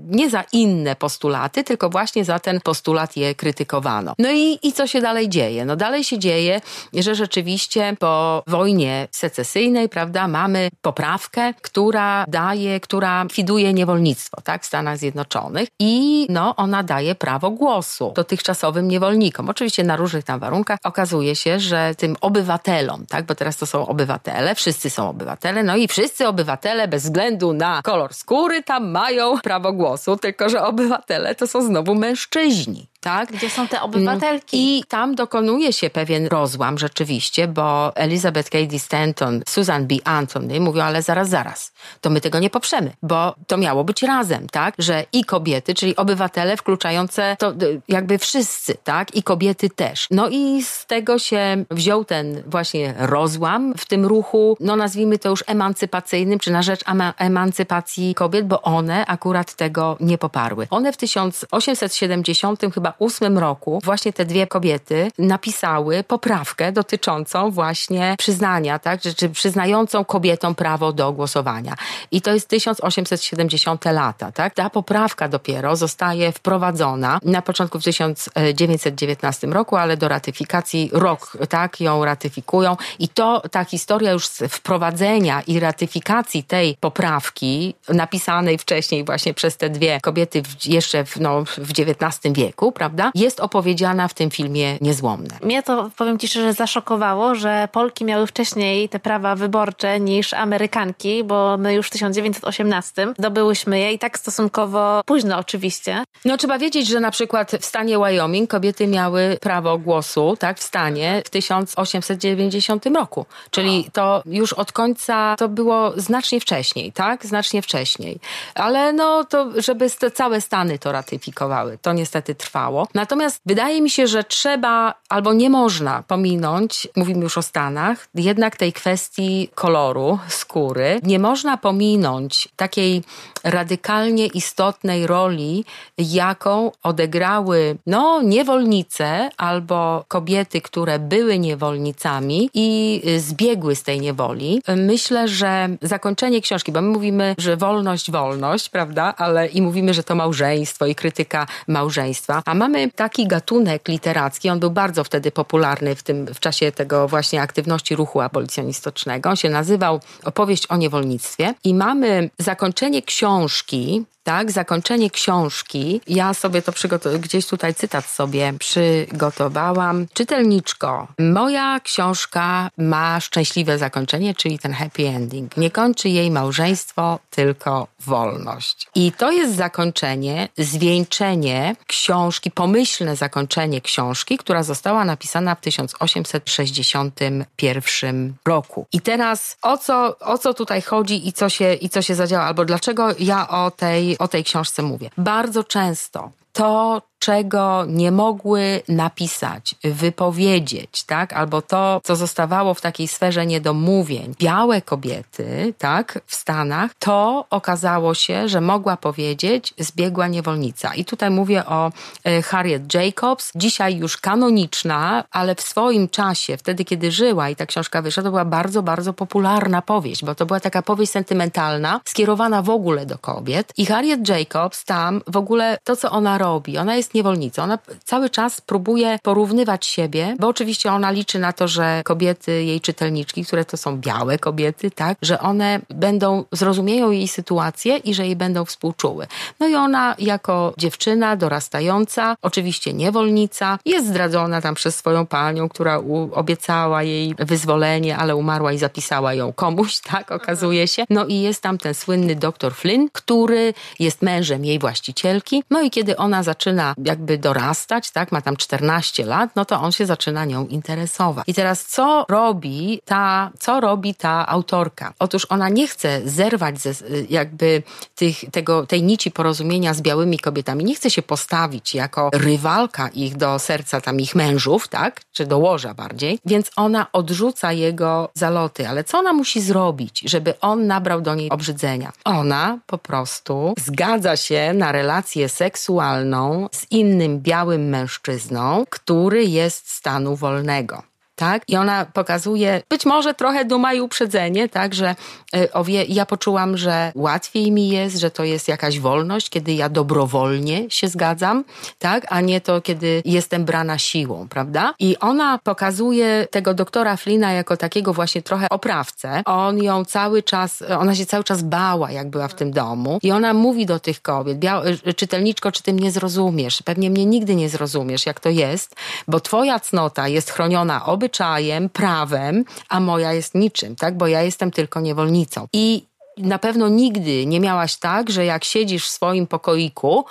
nie za inne postulaty, tylko właśnie za ten postulat je krytykowano. No i, i co się dalej dzieje? No dalej się dzieje, że rzeczywiście po wojnie secesyjnej, prawda, mamy poprawkę, która daje, która kwiduje niewolnictwo, tak, w Stanach Zjednoczonych i no ona daje prawo głosu dotychczasowym niewolnikom. Oczywiście na różnych tam warunkach okazuje się, że tym obywatelom, tak, bo teraz to są obywatele, wszyscy są obywatele, no i wszyscy obywatele bez względu na kolor skóry tam mają prawo głosu, tylko że obywatele to są znowu mężczyźni tak? Gdzie są te obywatelki? I tam dokonuje się pewien rozłam rzeczywiście, bo Elizabeth Cady Stanton, Susan B. Anthony mówią, ale zaraz, zaraz, to my tego nie poprzemy, bo to miało być razem, tak? Że i kobiety, czyli obywatele wkluczające to jakby wszyscy, tak? I kobiety też. No i z tego się wziął ten właśnie rozłam w tym ruchu, no nazwijmy to już emancypacyjnym, czy na rzecz emancypacji kobiet, bo one akurat tego nie poparły. One w 1870 chyba 2008 roku właśnie te dwie kobiety napisały poprawkę dotyczącą właśnie przyznania, tak, czy przyznającą kobietom prawo do głosowania. I to jest 1870 lata, tak? Ta poprawka dopiero zostaje wprowadzona na początku w 1919 roku, ale do ratyfikacji rok, tak, ją ratyfikują i to ta historia już wprowadzenia i ratyfikacji tej poprawki napisanej wcześniej właśnie przez te dwie kobiety w, jeszcze w, no, w XIX wieku, prawda, jest opowiedziana w tym filmie Niezłomne. Mnie to, powiem Ci szczerze, zaszokowało, że Polki miały wcześniej te prawa wyborcze niż Amerykanki, bo my już w 1918 dobyłyśmy je i tak stosunkowo późno oczywiście. No trzeba wiedzieć, że na przykład w stanie Wyoming kobiety miały prawo głosu, tak, w stanie w 1890 roku. Czyli to już od końca to było znacznie wcześniej, tak? Znacznie wcześniej. Ale no to, żeby całe Stany to ratyfikowały, to niestety trwało. Natomiast wydaje mi się, że trzeba albo nie można pominąć, mówimy już o Stanach, jednak tej kwestii koloru skóry. Nie można pominąć takiej radykalnie istotnej roli, jaką odegrały no, niewolnice albo kobiety, które były niewolnicami i zbiegły z tej niewoli. Myślę, że zakończenie książki, bo my mówimy, że wolność, wolność, prawda, ale i mówimy, że to małżeństwo i krytyka małżeństwa, a mamy taki gatunek literacki, on był bardzo wtedy popularny w tym w czasie tego właśnie aktywności ruchu abolicjonistycznego. On się nazywał Opowieść o niewolnictwie i mamy zakończenie książki tak, zakończenie książki, ja sobie to przygotowałam, gdzieś tutaj cytat sobie przygotowałam. Czytelniczko, moja książka ma szczęśliwe zakończenie, czyli ten happy ending. Nie kończy jej małżeństwo, tylko wolność. I to jest zakończenie, zwieńczenie książki, pomyślne zakończenie książki, która została napisana w 1861 roku. I teraz o co, o co tutaj chodzi i co się, i co się zadziała, albo dlaczego ja o tej, o tej książce mówię? Bardzo często to, czego nie mogły napisać, wypowiedzieć, tak? Albo to, co zostawało w takiej sferze niedomówień. Białe kobiety, tak? W Stanach, to okazało się, że mogła powiedzieć zbiegła niewolnica. I tutaj mówię o e, Harriet Jacobs, dzisiaj już kanoniczna, ale w swoim czasie, wtedy kiedy żyła i ta książka wyszła, to była bardzo, bardzo popularna powieść, bo to była taka powieść sentymentalna, skierowana w ogóle do kobiet. I Harriet Jacobs tam w ogóle to, co ona robi, ona jest jest niewolnicą. Ona cały czas próbuje porównywać siebie, bo oczywiście ona liczy na to, że kobiety, jej czytelniczki, które to są białe kobiety, tak, że one będą, zrozumieją jej sytuację i że jej będą współczuły. No i ona jako dziewczyna dorastająca, oczywiście niewolnica, jest zdradzona tam przez swoją panią, która obiecała jej wyzwolenie, ale umarła i zapisała ją komuś, (laughs) tak, okazuje się. No i jest tam ten słynny doktor Flynn, który jest mężem jej właścicielki. No i kiedy ona zaczyna jakby dorastać, tak, ma tam 14 lat, no to on się zaczyna nią interesować. I teraz co robi ta, co robi ta autorka? Otóż ona nie chce zerwać ze, jakby tych, tego, tej nici porozumienia z białymi kobietami, nie chce się postawić jako rywalka ich do serca tam ich mężów, tak, czy do łoża bardziej, więc ona odrzuca jego zaloty, ale co ona musi zrobić, żeby on nabrał do niej obrzydzenia? Ona po prostu zgadza się na relację seksualną z innym białym mężczyzną, który jest stanu wolnego tak? I ona pokazuje być może trochę duma i uprzedzenie, tak? Że y, ja poczułam, że łatwiej mi jest, że to jest jakaś wolność, kiedy ja dobrowolnie się zgadzam, tak? A nie to, kiedy jestem brana siłą, prawda? I ona pokazuje tego doktora Flina jako takiego właśnie trochę oprawcę. On ją cały czas, ona się cały czas bała, jak była w tym domu. I ona mówi do tych kobiet, y, czytelniczko, czy ty mnie zrozumiesz? Pewnie mnie nigdy nie zrozumiesz, jak to jest, bo twoja cnota jest chroniona oby obyczajem, prawem, a moja jest niczym, tak? Bo ja jestem tylko niewolnicą. I na pewno nigdy nie miałaś tak, że jak siedzisz w swoim pokoiku,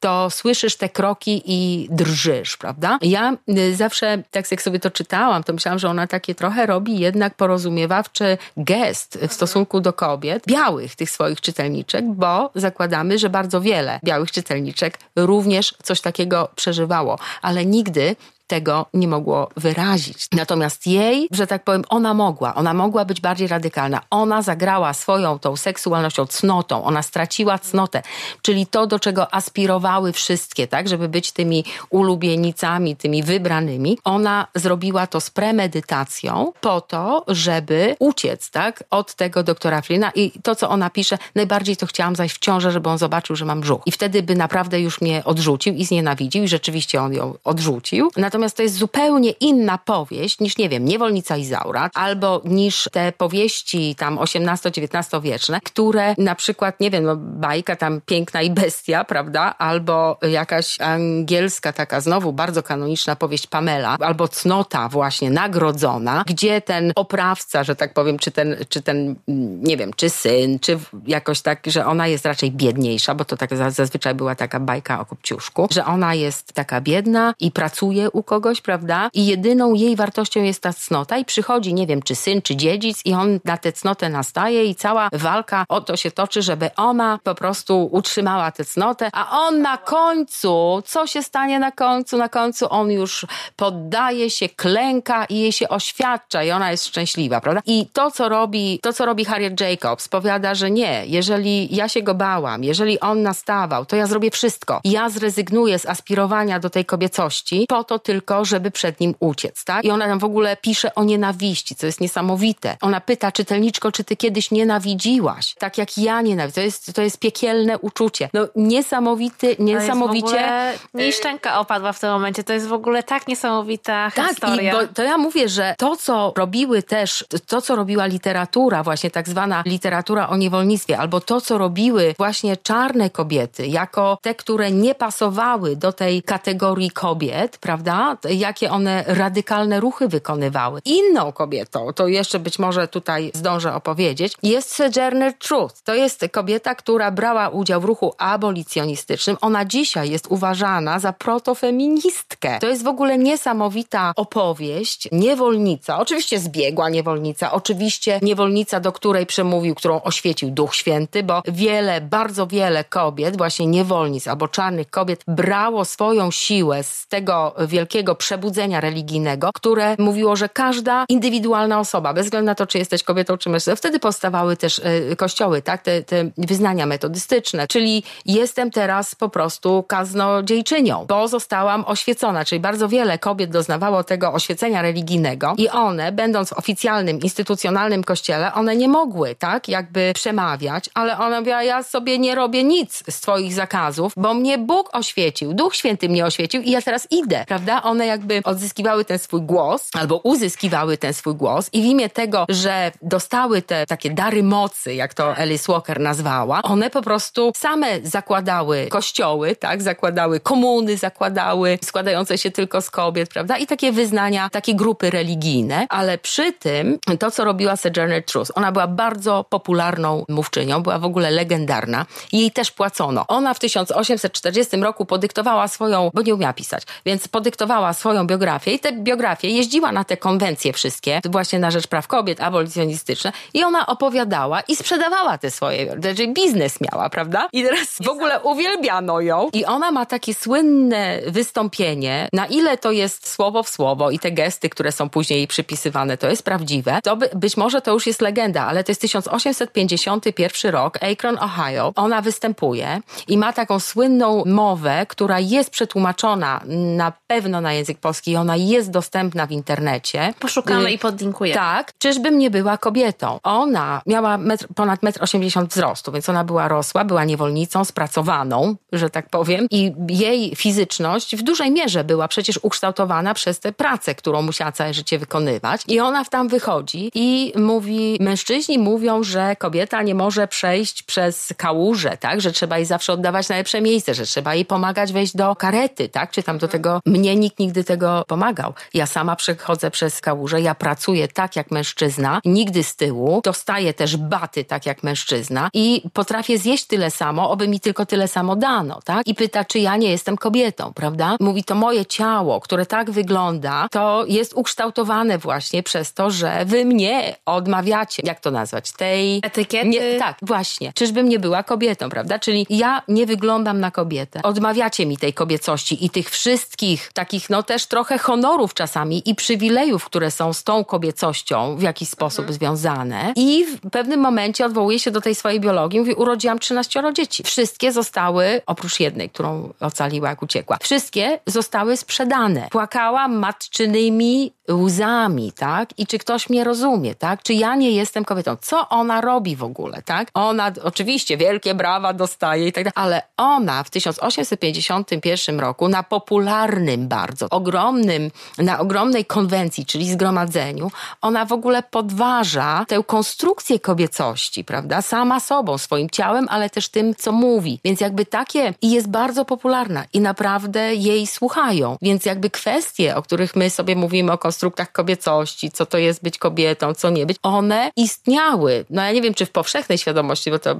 to słyszysz te kroki i drżysz, prawda? Ja y, zawsze, tak jak sobie to czytałam, to myślałam, że ona takie trochę robi jednak porozumiewawczy gest w stosunku do kobiet, białych tych swoich czytelniczek, bo zakładamy, że bardzo wiele białych czytelniczek również coś takiego przeżywało, ale nigdy tego nie mogło wyrazić. Natomiast jej, że tak powiem, ona mogła, ona mogła być bardziej radykalna. Ona zagrała swoją tą seksualnością, cnotą, ona straciła cnotę, czyli to, do czego aspirowały wszystkie, tak, żeby być tymi ulubienicami, tymi wybranymi. Ona zrobiła to z premedytacją po to, żeby uciec, tak, od tego doktora Flina i to, co ona pisze, najbardziej to chciałam zajść w ciążę, żeby on zobaczył, że mam brzuch. I wtedy by naprawdę już mnie odrzucił i znienawidził i rzeczywiście on ją odrzucił. Natomiast Natomiast to jest zupełnie inna powieść niż, nie wiem, Niewolnica Izaura, albo niż te powieści tam XVIII-XIX wieczne, które na przykład, nie wiem, no, bajka tam Piękna i Bestia, prawda? Albo jakaś angielska taka znowu bardzo kanoniczna powieść Pamela, albo Cnota właśnie, Nagrodzona, gdzie ten oprawca, że tak powiem, czy ten, czy ten, nie wiem, czy syn, czy jakoś tak, że ona jest raczej biedniejsza, bo to tak zazwyczaj była taka bajka o Kopciuszku, że ona jest taka biedna i pracuje u kogoś, prawda? I jedyną jej wartością jest ta cnota i przychodzi, nie wiem, czy syn, czy dziedzic i on na tę cnotę nastaje i cała walka o to się toczy, żeby ona po prostu utrzymała tę cnotę, a on na końcu, co się stanie na końcu? Na końcu on już poddaje się, klęka i jej się oświadcza i ona jest szczęśliwa, prawda? I to, co robi, to, co robi Harriet Jacobs, powiada, że nie, jeżeli ja się go bałam, jeżeli on nastawał, to ja zrobię wszystko. Ja zrezygnuję z aspirowania do tej kobiecości po to tylko, tylko, żeby przed nim uciec, tak? I ona tam w ogóle pisze o nienawiści, co jest niesamowite. Ona pyta czytelniczko, czy ty kiedyś nienawidziłaś? Tak jak ja nienawidzę. To jest, to jest piekielne uczucie. No niesamowity, niesamowicie... Nie szczęka opadła w tym momencie. To jest w ogóle tak niesamowita tak, historia. Tak, to ja mówię, że to, co robiły też, to, co robiła literatura, właśnie tak zwana literatura o niewolnictwie, albo to, co robiły właśnie czarne kobiety, jako te, które nie pasowały do tej kategorii kobiet, prawda? Jakie one radykalne ruchy wykonywały. Inną kobietą, to jeszcze być może tutaj zdążę opowiedzieć, jest Sojourner Truth. To jest kobieta, która brała udział w ruchu abolicjonistycznym. Ona dzisiaj jest uważana za protofeministkę. To jest w ogóle niesamowita opowieść. Niewolnica, oczywiście zbiegła niewolnica, oczywiście niewolnica, do której przemówił, którą oświecił Duch Święty, bo wiele, bardzo wiele kobiet, właśnie niewolnic albo czarnych kobiet, brało swoją siłę z tego wielkiego przebudzenia religijnego, które mówiło, że każda indywidualna osoba, bez względu na to, czy jesteś kobietą, czy mężczyzną, wtedy powstawały też y, kościoły, tak, te, te wyznania metodystyczne, czyli jestem teraz po prostu kaznodziejczynią, bo zostałam oświecona, czyli bardzo wiele kobiet doznawało tego oświecenia religijnego i one, będąc w oficjalnym, instytucjonalnym kościele, one nie mogły, tak, jakby przemawiać, ale ona mówiła, ja sobie nie robię nic z twoich zakazów, bo mnie Bóg oświecił, Duch Święty mnie oświecił i ja teraz idę, prawda? One jakby odzyskiwały ten swój głos, albo uzyskiwały ten swój głos i w imię tego, że dostały te takie dary mocy, jak to Alice Walker nazwała, one po prostu same zakładały kościoły, tak? Zakładały komuny, zakładały składające się tylko z kobiet, prawda? I takie wyznania, takie grupy religijne, ale przy tym to, co robiła Sojourner Truth, ona była bardzo popularną mówczynią, była w ogóle legendarna. Jej też płacono. Ona w 1840 roku podyktowała swoją, bo nie umiała pisać, więc podyktowała swoją biografię i te biografie jeździła na te konwencje wszystkie, właśnie na rzecz praw kobiet, abolicjonistyczne i ona opowiadała i sprzedawała te swoje, czyli biznes miała, prawda? I teraz w ogóle uwielbiano ją i ona ma takie słynne wystąpienie, na ile to jest słowo w słowo i te gesty, które są później przypisywane, to jest prawdziwe, to by, być może to już jest legenda, ale to jest 1851 rok, Akron, Ohio. Ona występuje i ma taką słynną mowę, która jest przetłumaczona na pewno na język polski i ona jest dostępna w internecie. Poszukamy y i podlinkujemy. Tak. Czyżbym nie była kobietą? Ona miała metr, ponad 1,80 m wzrostu, więc ona była rosła, była niewolnicą, spracowaną, że tak powiem i jej fizyczność w dużej mierze była przecież ukształtowana przez tę pracę, którą musiała całe życie wykonywać i ona tam wychodzi i mówi, mężczyźni mówią, że kobieta nie może przejść przez kałużę, tak, że trzeba jej zawsze oddawać najlepsze miejsce, że trzeba jej pomagać wejść do karety, tak, czy tam do tego, mnie nikt nigdy tego pomagał. Ja sama przechodzę przez kałużę, ja pracuję tak jak mężczyzna, nigdy z tyłu, dostaję też baty tak jak mężczyzna i potrafię zjeść tyle samo, oby mi tylko tyle samo dano, tak? I pyta, czy ja nie jestem kobietą, prawda? Mówi, to moje ciało, które tak wygląda, to jest ukształtowane właśnie przez to, że wy mnie odmawiacie, jak to nazwać, tej... Etykiety? Nie, tak, właśnie. Czyżbym nie była kobietą, prawda? Czyli ja nie wyglądam na kobietę. Odmawiacie mi tej kobiecości i tych wszystkich takich, no też trochę honorów czasami i przywilejów, które są z tą kobiecością w jakiś sposób mhm. związane. I w pewnym momencie odwołuje się do tej swojej biologii, mówi, urodziłam 13 dzieci. Wszystkie zostały, oprócz jednej, którą ocaliła, jak uciekła, wszystkie zostały sprzedane. Płakała matczynymi łzami, tak? I czy ktoś mnie rozumie, tak? Czy ja nie jestem kobietą? Co ona robi w ogóle, tak? Ona oczywiście wielkie brawa dostaje i tak dalej, ale ona w 1851 roku na popularnym bardzo, ogromnym, na ogromnej konwencji, czyli zgromadzeniu, ona w ogóle podważa tę konstrukcję kobiecości, prawda? Sama sobą, swoim ciałem, ale też tym, co mówi. Więc jakby takie i jest bardzo popularna i naprawdę jej słuchają. Więc jakby kwestie, o których my sobie mówimy o konstruktach kobiecości, co to jest być kobietą, co nie być, one istniały. No ja nie wiem, czy w powszechnej świadomości, bo to y,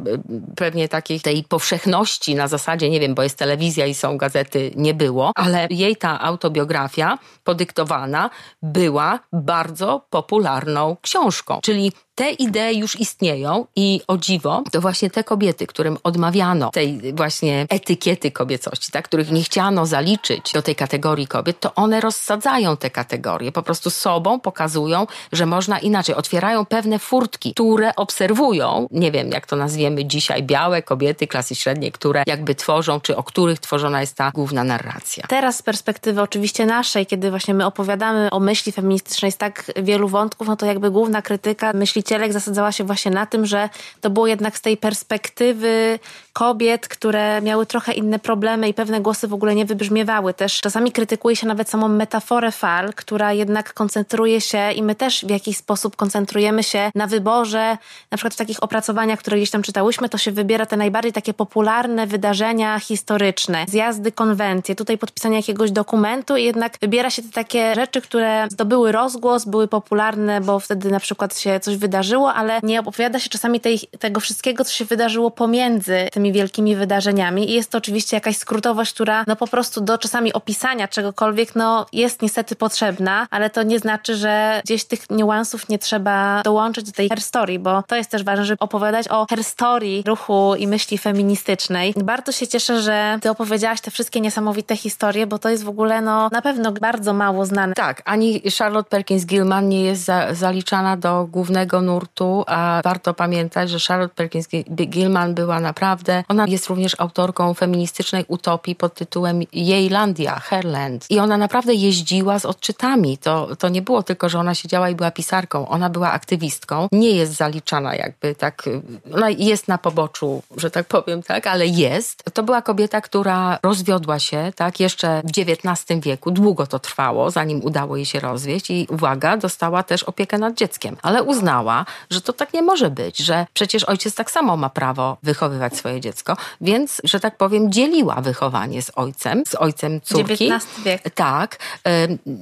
pewnie takiej tej powszechności na zasadzie, nie wiem, bo jest telewizja i są gazety, nie było, ale jej ta autobiografia podyktowana była bardzo popularną książką. Czyli te idee już istnieją i o dziwo, to właśnie te kobiety, którym odmawiano tej właśnie etykiety kobiecości, tak, których nie chciano zaliczyć do tej kategorii kobiet, to one rozsadzają te kategorie. Po prostu sobą pokazują, że można inaczej. Otwierają pewne furtki, które obserwują, nie wiem jak to nazwiemy dzisiaj, białe kobiety klasy średniej, które jakby tworzą, czy o których tworzona jest ta główna narracja. Teraz z perspektywy oczywiście naszej, kiedy właśnie my opowiadamy o myśli feministycznej z tak wielu wątków, no to jakby główna krytyka myślicielek zasadzała się właśnie na tym, że to było jednak z tej perspektywy kobiet, które miały trochę inne problemy i pewne głosy w ogóle nie wybrzmiewały. Też. Czasami krytykuje się nawet samą metaforę fal, która jednak koncentruje się i my też w jakiś sposób koncentrujemy się na wyborze, na przykład w takich opracowaniach, które gdzieś tam czytałyśmy, to się wybiera te najbardziej takie popularne wydarzenia historyczne, zjazdy, konwencje, tutaj podpisanie jakiegoś dokumentu i jednak wybiera się te takie rzeczy, które zdobyły rozgłos, były popularne, bo wtedy na przykład się coś wydarzyło, ale nie opowiada się czasami tej, tego wszystkiego, co się wydarzyło pomiędzy tym tymi wielkimi wydarzeniami i jest to oczywiście jakaś skrótowość, która no po prostu do czasami opisania czegokolwiek no jest niestety potrzebna, ale to nie znaczy, że gdzieś tych niuansów nie trzeba dołączyć do tej herstory, bo to jest też ważne, żeby opowiadać o herstory ruchu i myśli feministycznej. Bardzo się cieszę, że ty opowiedziałaś te wszystkie niesamowite historie, bo to jest w ogóle no na pewno bardzo mało znane. Tak, ani Charlotte Perkins Gilman nie jest za, zaliczana do głównego nurtu, a warto pamiętać, że Charlotte Perkins Gilman była naprawdę ona jest również autorką feministycznej utopii pod tytułem Jejlandia, Herland. I ona naprawdę jeździła z odczytami. To, to nie było tylko, że ona siedziała i była pisarką. Ona była aktywistką. Nie jest zaliczana jakby tak, ona jest na poboczu, że tak powiem, tak, ale jest. To była kobieta, która rozwiodła się, tak, jeszcze w XIX wieku. Długo to trwało, zanim udało jej się rozwieść i uwaga, dostała też opiekę nad dzieckiem. Ale uznała, że to tak nie może być, że przecież ojciec tak samo ma prawo wychowywać swoje dziecko, więc, że tak powiem, dzieliła wychowanie z ojcem, z ojcem córki. XIX wiek. Tak.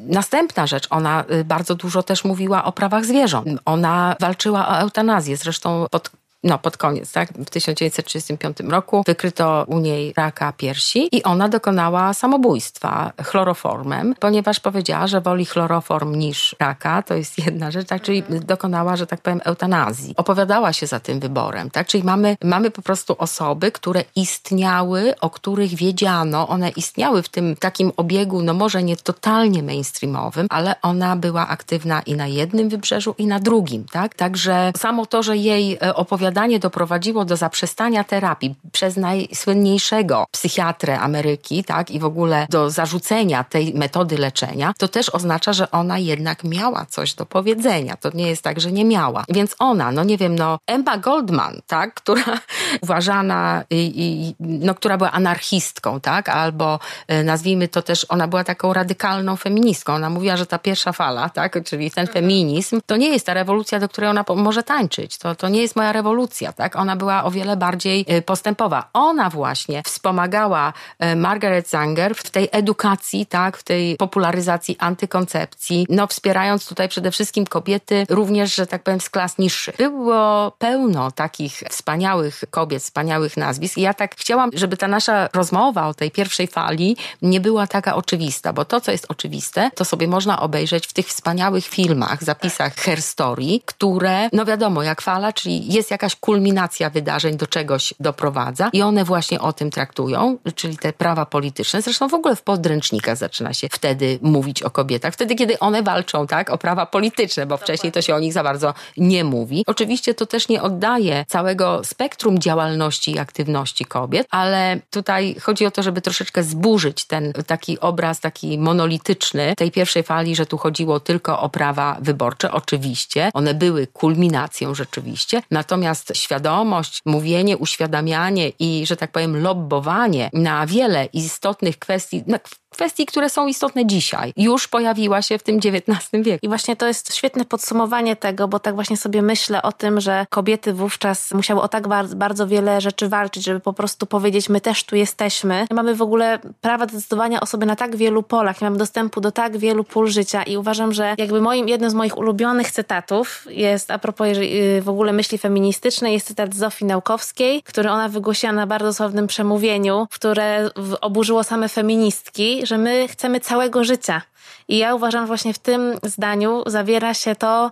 Następna rzecz, ona y, bardzo dużo też mówiła o prawach zwierząt. Ona walczyła o eutanazję, zresztą pod no pod koniec, tak, w 1935 roku wykryto u niej raka piersi i ona dokonała samobójstwa chloroformem, ponieważ powiedziała, że woli chloroform niż raka, to jest jedna rzecz, tak, czyli dokonała, że tak powiem, eutanazji. Opowiadała się za tym wyborem, tak, czyli mamy, mamy po prostu osoby, które istniały, o których wiedziano, one istniały w tym takim obiegu, no może nie totalnie mainstreamowym, ale ona była aktywna i na jednym wybrzeżu i na drugim, tak, także samo to, że jej e, opowiadała opowiadanie doprowadziło do zaprzestania terapii przez najsłynniejszego psychiatrę Ameryki, tak, i w ogóle do zarzucenia tej metody leczenia, to też oznacza, że ona jednak miała coś do powiedzenia. To nie jest tak, że nie miała. Więc ona, no nie wiem, no Emma Goldman, tak, (laughs) która uważana i, i no, która była anarchistką, tak, albo e, nazwijmy to też, ona była taką radykalną feministką. Ona mówiła, że ta pierwsza fala, tak, czyli ten feminizm, to nie jest ta rewolucja, do której ona może tańczyć. To, to nie jest moja rewolucja rewolucja, tak? Ona była o wiele bardziej y, postępowa. Ona właśnie wspomagała y, Margaret Sanger w tej edukacji, tak? W tej popularyzacji antykoncepcji, no wspierając tutaj przede wszystkim kobiety również, że tak powiem, z klas niższych. Było pełno takich wspaniałych kobiet, wspaniałych nazwisk i ja tak chciałam, żeby ta nasza rozmowa o tej pierwszej fali nie była taka oczywista, bo to, co jest oczywiste, to sobie można obejrzeć w tych wspaniałych filmach, zapisach Her Story, które, no wiadomo, jak fala, czyli jest jakaś jakaś kulminacja wydarzeń do czegoś doprowadza i one właśnie o tym traktują, czyli te prawa polityczne. Zresztą w ogóle w podręcznikach zaczyna się wtedy mówić o kobietach, wtedy kiedy one walczą, tak, o prawa polityczne, bo wcześniej to się o nich za bardzo nie mówi. Oczywiście to też nie oddaje całego spektrum działalności i aktywności kobiet, ale tutaj chodzi o to, żeby troszeczkę zburzyć ten taki obraz, taki monolityczny tej pierwszej fali, że tu chodziło tylko o prawa wyborcze. Oczywiście, one były kulminacją rzeczywiście, natomiast Natomiast świadomość, mówienie, uświadamianie i, że tak powiem, lobbowanie na wiele istotnych kwestii, kwestii, które są istotne dzisiaj, już pojawiła się w tym XIX wieku. I właśnie to jest świetne podsumowanie tego, bo tak właśnie sobie myślę o tym, że kobiety wówczas musiały o tak bardzo, wiele rzeczy walczyć, żeby po prostu powiedzieć, my też tu jesteśmy. Mamy w ogóle prawa decydowania o sobie na tak wielu polach, nie mamy dostępu do tak wielu pól życia i uważam, że jakby moim, jednym z moich ulubionych cytatów jest, a propos y, w ogóle myśli feministycznej, jest cytat Zofii Naukowskiej, który ona wygłosiła na bardzo sławnym przemówieniu, które oburzyło same feministki, że my chcemy całego życia. I ja uważam, właśnie w tym zdaniu zawiera się to,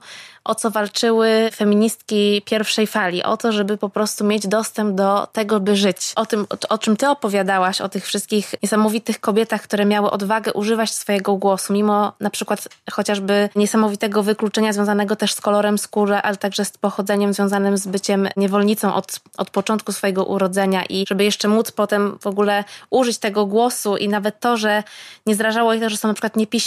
o co walczyły feministki pierwszej fali, o to, żeby po prostu mieć dostęp do tego, by żyć. O tym, o czym ty opowiadałaś, o tych wszystkich niesamowitych kobietach, które miały odwagę używać swojego głosu, mimo na przykład chociażby niesamowitego wykluczenia związanego też z kolorem skóry, ale także z pochodzeniem związanym z byciem niewolnicą od, od początku swojego urodzenia i żeby jeszcze móc potem w ogóle użyć tego głosu i nawet to, że nie zrażało ich to, że są na przykład niepiśmienne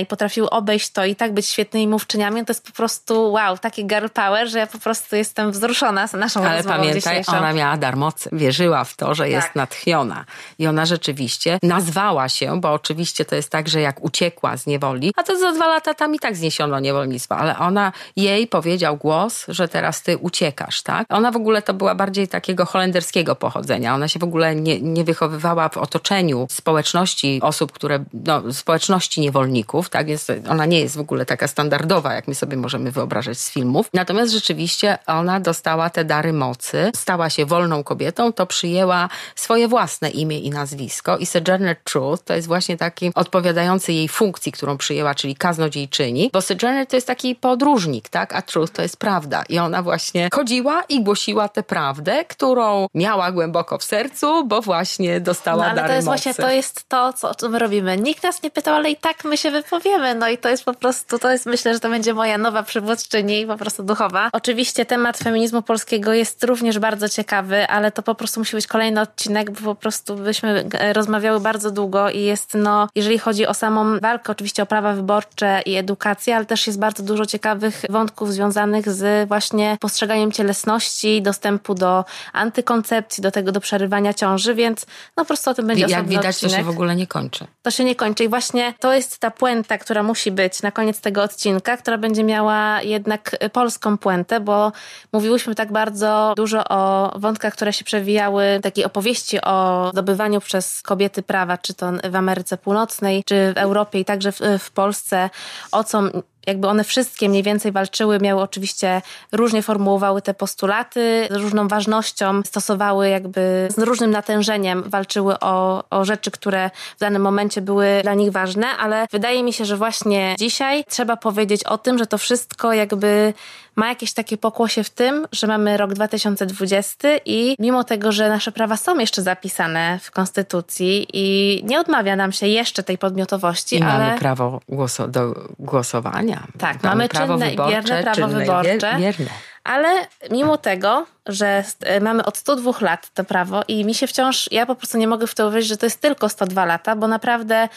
i potrafiły obejść to i tak być świetnymi mówczyniami, to jest po prostu wow, taki girl power, że ja po prostu jestem wzruszona z naszą Ale pamiętaj, ona miała dar mocy, wierzyła w to, że Tak. jest natchniona. I ona rzeczywiście nazwała się, bo oczywiście to jest tak, że jak uciekła z niewoli, a to za dwa lata tam i tak zniesiono niewolnictwo, ale ona, jej powiedział głos, że teraz ty uciekasz, tak? Ona w ogóle to była bardziej takiego holenderskiego pochodzenia. Ona się w ogóle nie, nie wychowywała w otoczeniu społeczności osób, które, no, społeczności niewolników, tak? Jest, ona nie jest w ogóle taka standardowa, jak my sobie możemy wyobrażać z filmów. Natomiast rzeczywiście ona dostała te dary mocy, stała się wolną kobietą, to przyjęła swoje własne imię i nazwisko i Sojourner Truth to jest właśnie taki odpowiadający jej funkcji, którą przyjęła, czyli kaznodziejczyni, bo Sojourner to jest taki podróżnik, tak? A Truth to jest prawda i ona właśnie chodziła i głosiła tę prawdę, którą miała głęboko w sercu, bo właśnie dostała No ale dary to jest mocy. właśnie to jest to, co, co my robimy. Nikt nas nie pytał, ale i tak my się wypowiemy. No i to jest po prostu, to jest myślę, że to będzie moja nowa przywódczyni, po prostu duchowa. Oczywiście temat feminizmu polskiego jest również bardzo ciekawy, ale to po prostu musi być kolejny odcinek, bo po prostu byśmy e, rozmawiały bardzo długo i jest, no, jeżeli chodzi o samą walkę, oczywiście o prawa wyborcze i edukację, ale też jest bardzo dużo ciekawych wątków związanych z właśnie postrzeganiem cielesności, dostępu do antykoncepcji, do tego, do przerywania ciąży, więc no po prostu o tym będzie Jak osobny widać, odcinek. to się w ogóle nie kończy. To się nie kończy i właśnie to jest ta puenta, która musi być na koniec tego odcinka, która będzie miała jednak polską puentę, bo mówiłyśmy tak bardzo dużo o wątkach, które się przewijały, takiej opowieści o zdobywaniu przez kobiety prawa, czy to w Ameryce Północnej, czy w Europie i także w, w Polsce, o co jakby one wszystkie mniej więcej walczyły, miały oczywiście różnie formułowały te postulaty, różną ważnością, stosowały jakby z różnym natężeniem, walczyły o, o rzeczy, które w danym momencie były dla nich ważne, ale wydaje mi się, że właśnie dzisiaj trzeba powiedzieć o tym, że to wszystko jakby ma jakieś takie pokłosie w tym, że mamy rok 2020 i mimo tego, że nasze prawa są jeszcze zapisane w Konstytucji i nie odmawia nam się jeszcze tej podmiotowości, I ale... mamy prawo głoso, do głosowania. Tak, mamy czynne i bierne prawo czynne wyborcze. Bierne. Ale mimo tego, że e, mamy od 102 lat to prawo i mi się wciąż, ja po prostu nie mogę w to uwierzyć, że to jest tylko 102 lata, bo naprawdę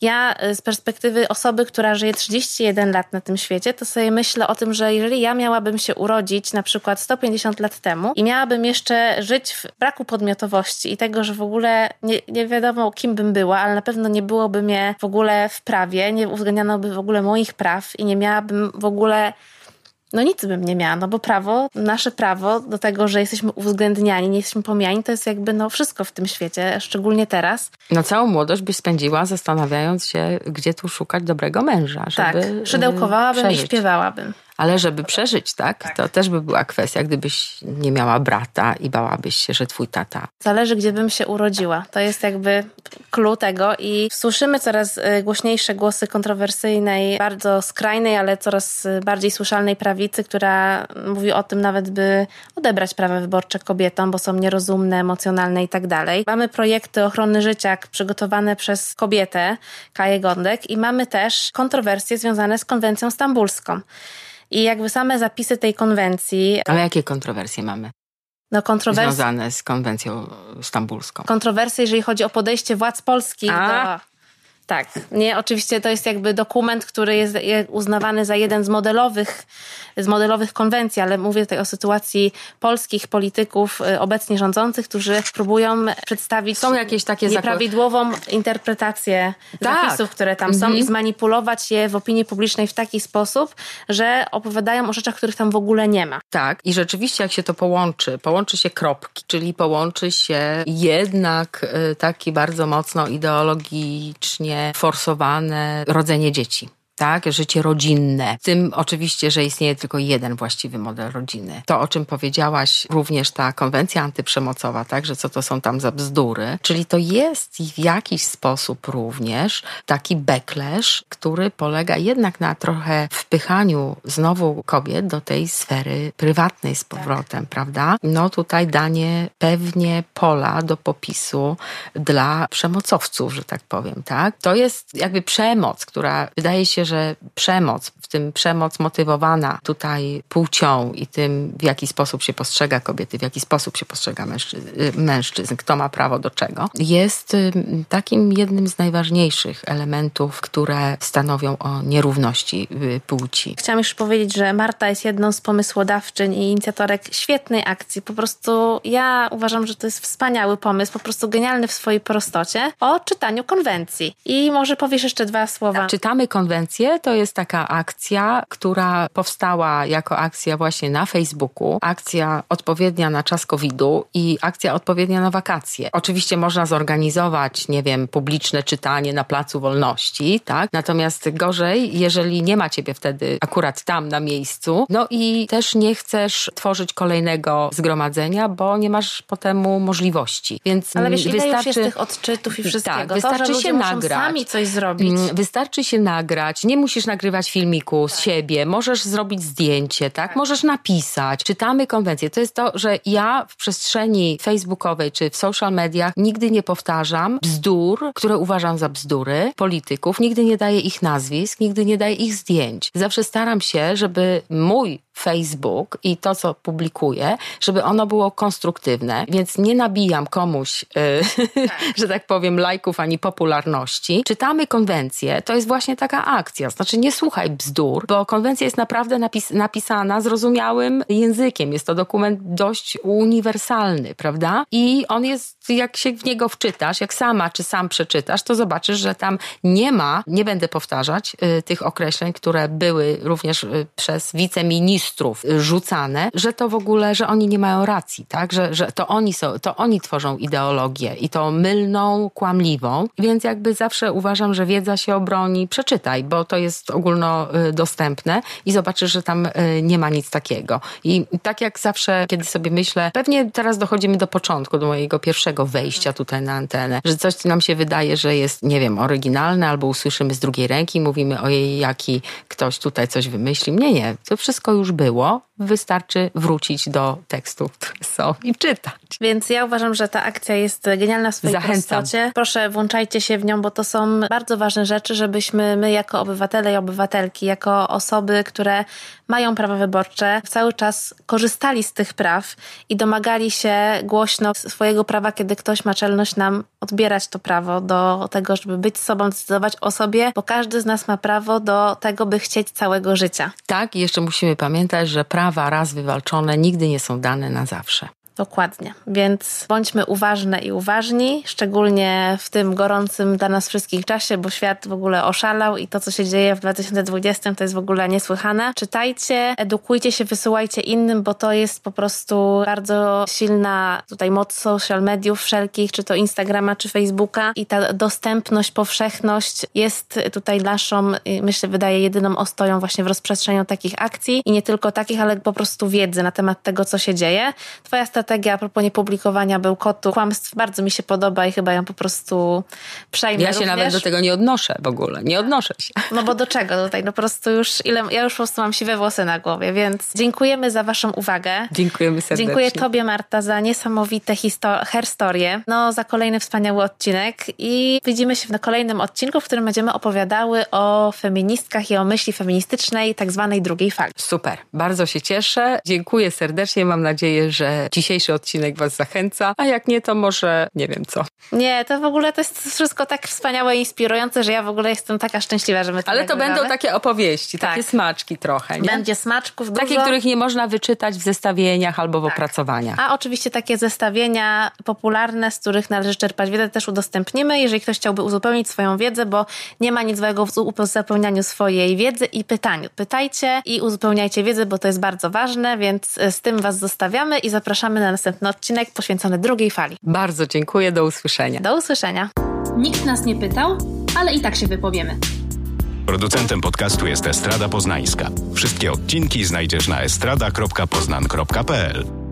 ja e, z perspektywy osoby, która żyje 31 lat na tym świecie, to sobie myślę o tym, że jeżeli ja miałabym się urodzić na przykład 150 lat temu i miałabym jeszcze żyć w braku podmiotowości i tego, że w ogóle nie, nie wiadomo kim bym była, ale na pewno nie byłoby mnie w ogóle w prawie, nie uwzględniano by w ogóle moich praw i nie miałabym w ogóle no nic bym nie miała, no bo prawo, nasze prawo do tego, że jesteśmy uwzględniani, nie jesteśmy pomijani, to jest jakby no wszystko w tym świecie, szczególnie teraz. No całą młodość byś spędziła zastanawiając się, gdzie tu szukać dobrego męża, żeby tak, szydełkowałabym i przeżyć. śpiewałabym. Ale żeby przeżyć, tak, To też by była kwestia, gdybyś nie miała brata i bałabyś się, że twój tata. Zależy, gdzie bym się urodziła. To jest jakby clue tego i słyszymy coraz y, głośniejsze głosy kontrowersyjnej, bardzo skrajnej, ale coraz y, bardziej słyszalnej prawicy, która mówi o tym nawet, by odebrać prawa wyborcze kobietom, bo są nierozumne, emocjonalne i tak dalej. Mamy projekty ochrony życia przygotowane przez kobietę, Kaję Gondek i mamy też kontrowersje związane z konwencją stambulską. I jakby same zapisy tej konwencji, Ale jakie kontrowersje mamy no kontrowersje, związane z konwencją stambulską? kontrowersje, jeżeli chodzi o podejście władz polskich A. do. Tak, nie, oczywiście to jest jakby dokument, który jest uznawany za jeden z modelowych, z modelowych konwencji, ale mówię tutaj o sytuacji polskich polityków y, obecnie rządzących, którzy próbują przedstawić Są jakieś takie nieprawidłową interpretację Tak. zapisów, które tam są i zmanipulować je w opinii publicznej w taki sposób, że opowiadają o rzeczach, których tam w ogóle nie ma. Tak, i rzeczywiście jak się to połączy, połączy się kropki, czyli połączy się jednak y, taki bardzo mocno ideologicznie forsowane rodzenie dzieci. Tak? Życie rodzinne. W tym oczywiście, że istnieje tylko jeden właściwy model rodziny. To, o czym powiedziałaś, również ta konwencja antyprzemocowa, tak? Że co to są tam za bzdury. Czyli to jest w jakiś sposób również taki backlash, który polega jednak na trochę wpychaniu znowu kobiet do tej sfery prywatnej z powrotem, tak. prawda? No tutaj danie pewnie pola do popisu dla przemocowców, że tak powiem, tak? To jest jakby przemoc, która wydaje się, że przemoc, w tym przemoc motywowana tutaj płcią i tym, w jaki sposób się postrzega kobiety, w jaki sposób się postrzega mężczyzn, mężczyzn kto ma prawo do czego, jest takim jednym z najważniejszych elementów, które stanowią o nierówności y, płci. Chciałam już powiedzieć, że Marta jest jedną z pomysłodawczyń i inicjatorek świetnej akcji. Po prostu ja uważam, że to jest wspaniały pomysł, po prostu genialny w swojej prostocie, o czytaniu konwencji. I może powiesz jeszcze dwa słowa. Czytamy konwencję, to jest taka akcja, która powstała jako akcja właśnie na Facebooku, akcja odpowiednia na czas COVID-u i akcja odpowiednia na wakacje. Oczywiście można zorganizować, nie wiem, publiczne czytanie na Placu Wolności, tak? Natomiast gorzej, jeżeli nie ma ciebie wtedy akurat tam na miejscu, no i też nie chcesz tworzyć kolejnego zgromadzenia, bo nie masz potemu możliwości. Więc Ale wiesz, wystarczy ile tych odczytów i tak, wszystkiego. Tak, wystarczy to, się nagrać. sami coś zrobić. Mm, wystarczy się nagrać. Nie musisz nagrywać filmiku z siebie. Możesz zrobić zdjęcie, tak? tak? Możesz napisać. Czytamy konwencję. To jest to, że ja w przestrzeni facebookowej czy w social mediach nigdy nie powtarzam bzdur, które uważam za bzdury polityków. Nigdy nie daję ich nazwisk, nigdy nie daję ich zdjęć. Zawsze staram się, żeby mój Facebook i to, co publikuję, żeby ono było konstruktywne, więc nie nabijam komuś, yy, (laughs) że tak powiem, lajków ani popularności. Czytamy konwencję, to jest właśnie taka akcja. Znaczy, nie słuchaj bzdur, bo konwencja jest naprawdę napis napisana zrozumiałym językiem. Jest to dokument dość uniwersalny, prawda? I on jest, jak się w niego wczytasz, jak sama czy sam przeczytasz, to zobaczysz, że tam nie ma, nie będę powtarzać yy, tych określeń, które były również yy, przez wiceministrów ministrów rzucane, że to w ogóle, że oni nie mają racji, tak? Że, że to oni są, to oni tworzą ideologię i to mylną, kłamliwą. Więc jakby zawsze uważam, że wiedza się obroni. Przeczytaj, bo to jest ogólnodostępne i zobaczysz, że tam y, nie ma nic takiego. I tak jak zawsze, kiedy sobie myślę, pewnie teraz dochodzimy do początku, do mojego pierwszego wejścia tutaj na antenę, że coś nam się wydaje, że jest, nie wiem, oryginalne, albo usłyszymy z drugiej ręki, mówimy ojej, jaki ktoś tutaj coś wymyślił. Nie, nie, to wszystko już było, wystarczy wrócić do tekstów, które są i czytać. Więc ja uważam, że ta akcja jest genialna w swojej Zachęcam. prostocie. Proszę, włączajcie się w nią, bo to są bardzo ważne rzeczy, żebyśmy my jako obywatele i obywatelki, jako osoby, które mają prawa wyborcze, cały czas korzystali z tych praw i domagali się głośno swojego prawa, kiedy ktoś ma czelność nam odbierać to prawo do tego, żeby być sobą, decydować o sobie, bo każdy z nas ma prawo do tego, by chcieć całego życia. Tak, i jeszcze musimy pamiętać, że prawa raz wywalczone nigdy nie są dane na zawsze. Dokładnie. Więc bądźmy uważne i uważni, szczególnie w tym gorącym dla nas wszystkich czasie, bo świat w ogóle oszalał i to, co się dzieje w 2020, to jest w ogóle niesłychane. Czytajcie, edukujcie się, wysyłajcie innym, bo to jest po prostu bardzo silna tutaj moc social mediów wszelkich, czy to Instagrama, czy Facebooka i ta dostępność, powszechność jest tutaj naszą, myślę, wydaje jedyną ostoją właśnie w rozprzestrzenianiu takich akcji i nie tylko takich, ale po prostu wiedzy na temat tego, co się dzieje. Twoja strategia strategia a propos niepublikowania bełkotu, kłamstw bardzo mi się podoba i chyba ją po prostu przejmę Ja się również. nawet do tego nie odnoszę w ogóle, nie odnoszę się. (laughs) No bo do czego tutaj? No po prostu już ile, ja już po prostu mam siwe włosy na głowie, więc dziękujemy za waszą uwagę. Dziękujemy serdecznie. Dziękuję tobie Marta za niesamowite herstorie, no za kolejny wspaniały odcinek i widzimy się na kolejnym odcinku, w którym będziemy opowiadały o feministkach i o myśli feministycznej, tak zwanej drugiej fali. Super, bardzo się cieszę. Dziękuję serdecznie. Mam nadzieję, że dzisiaj dzisiejszy odcinek Was zachęca, a jak nie, to może nie wiem co. Nie, to w ogóle to jest wszystko tak wspaniałe i inspirujące, że ja w ogóle jestem taka szczęśliwa, że my to Ale to będą takie opowieści, tak. takie smaczki trochę, nie? Będzie smaczków dużo. Takie, których nie można wyczytać w zestawieniach albo w tak. opracowaniach. A oczywiście takie zestawienia popularne, z których należy czerpać wiedzę, też udostępnimy, jeżeli ktoś chciałby uzupełnić swoją wiedzę, bo nie ma nic złego w uzupełnianiu swojej wiedzy i pytaniu. Pytajcie i uzupełniajcie wiedzę, bo to jest bardzo ważne, więc z tym Was zostawiamy i zapraszamy na na następny odcinek poświęcony drugiej fali. Bardzo dziękuję, do usłyszenia. Do usłyszenia. Nikt nas nie pytał, ale i tak się wypowiemy. Producentem podcastu jest Estrada Poznańska. Wszystkie odcinki znajdziesz na estrada.poznan.pl.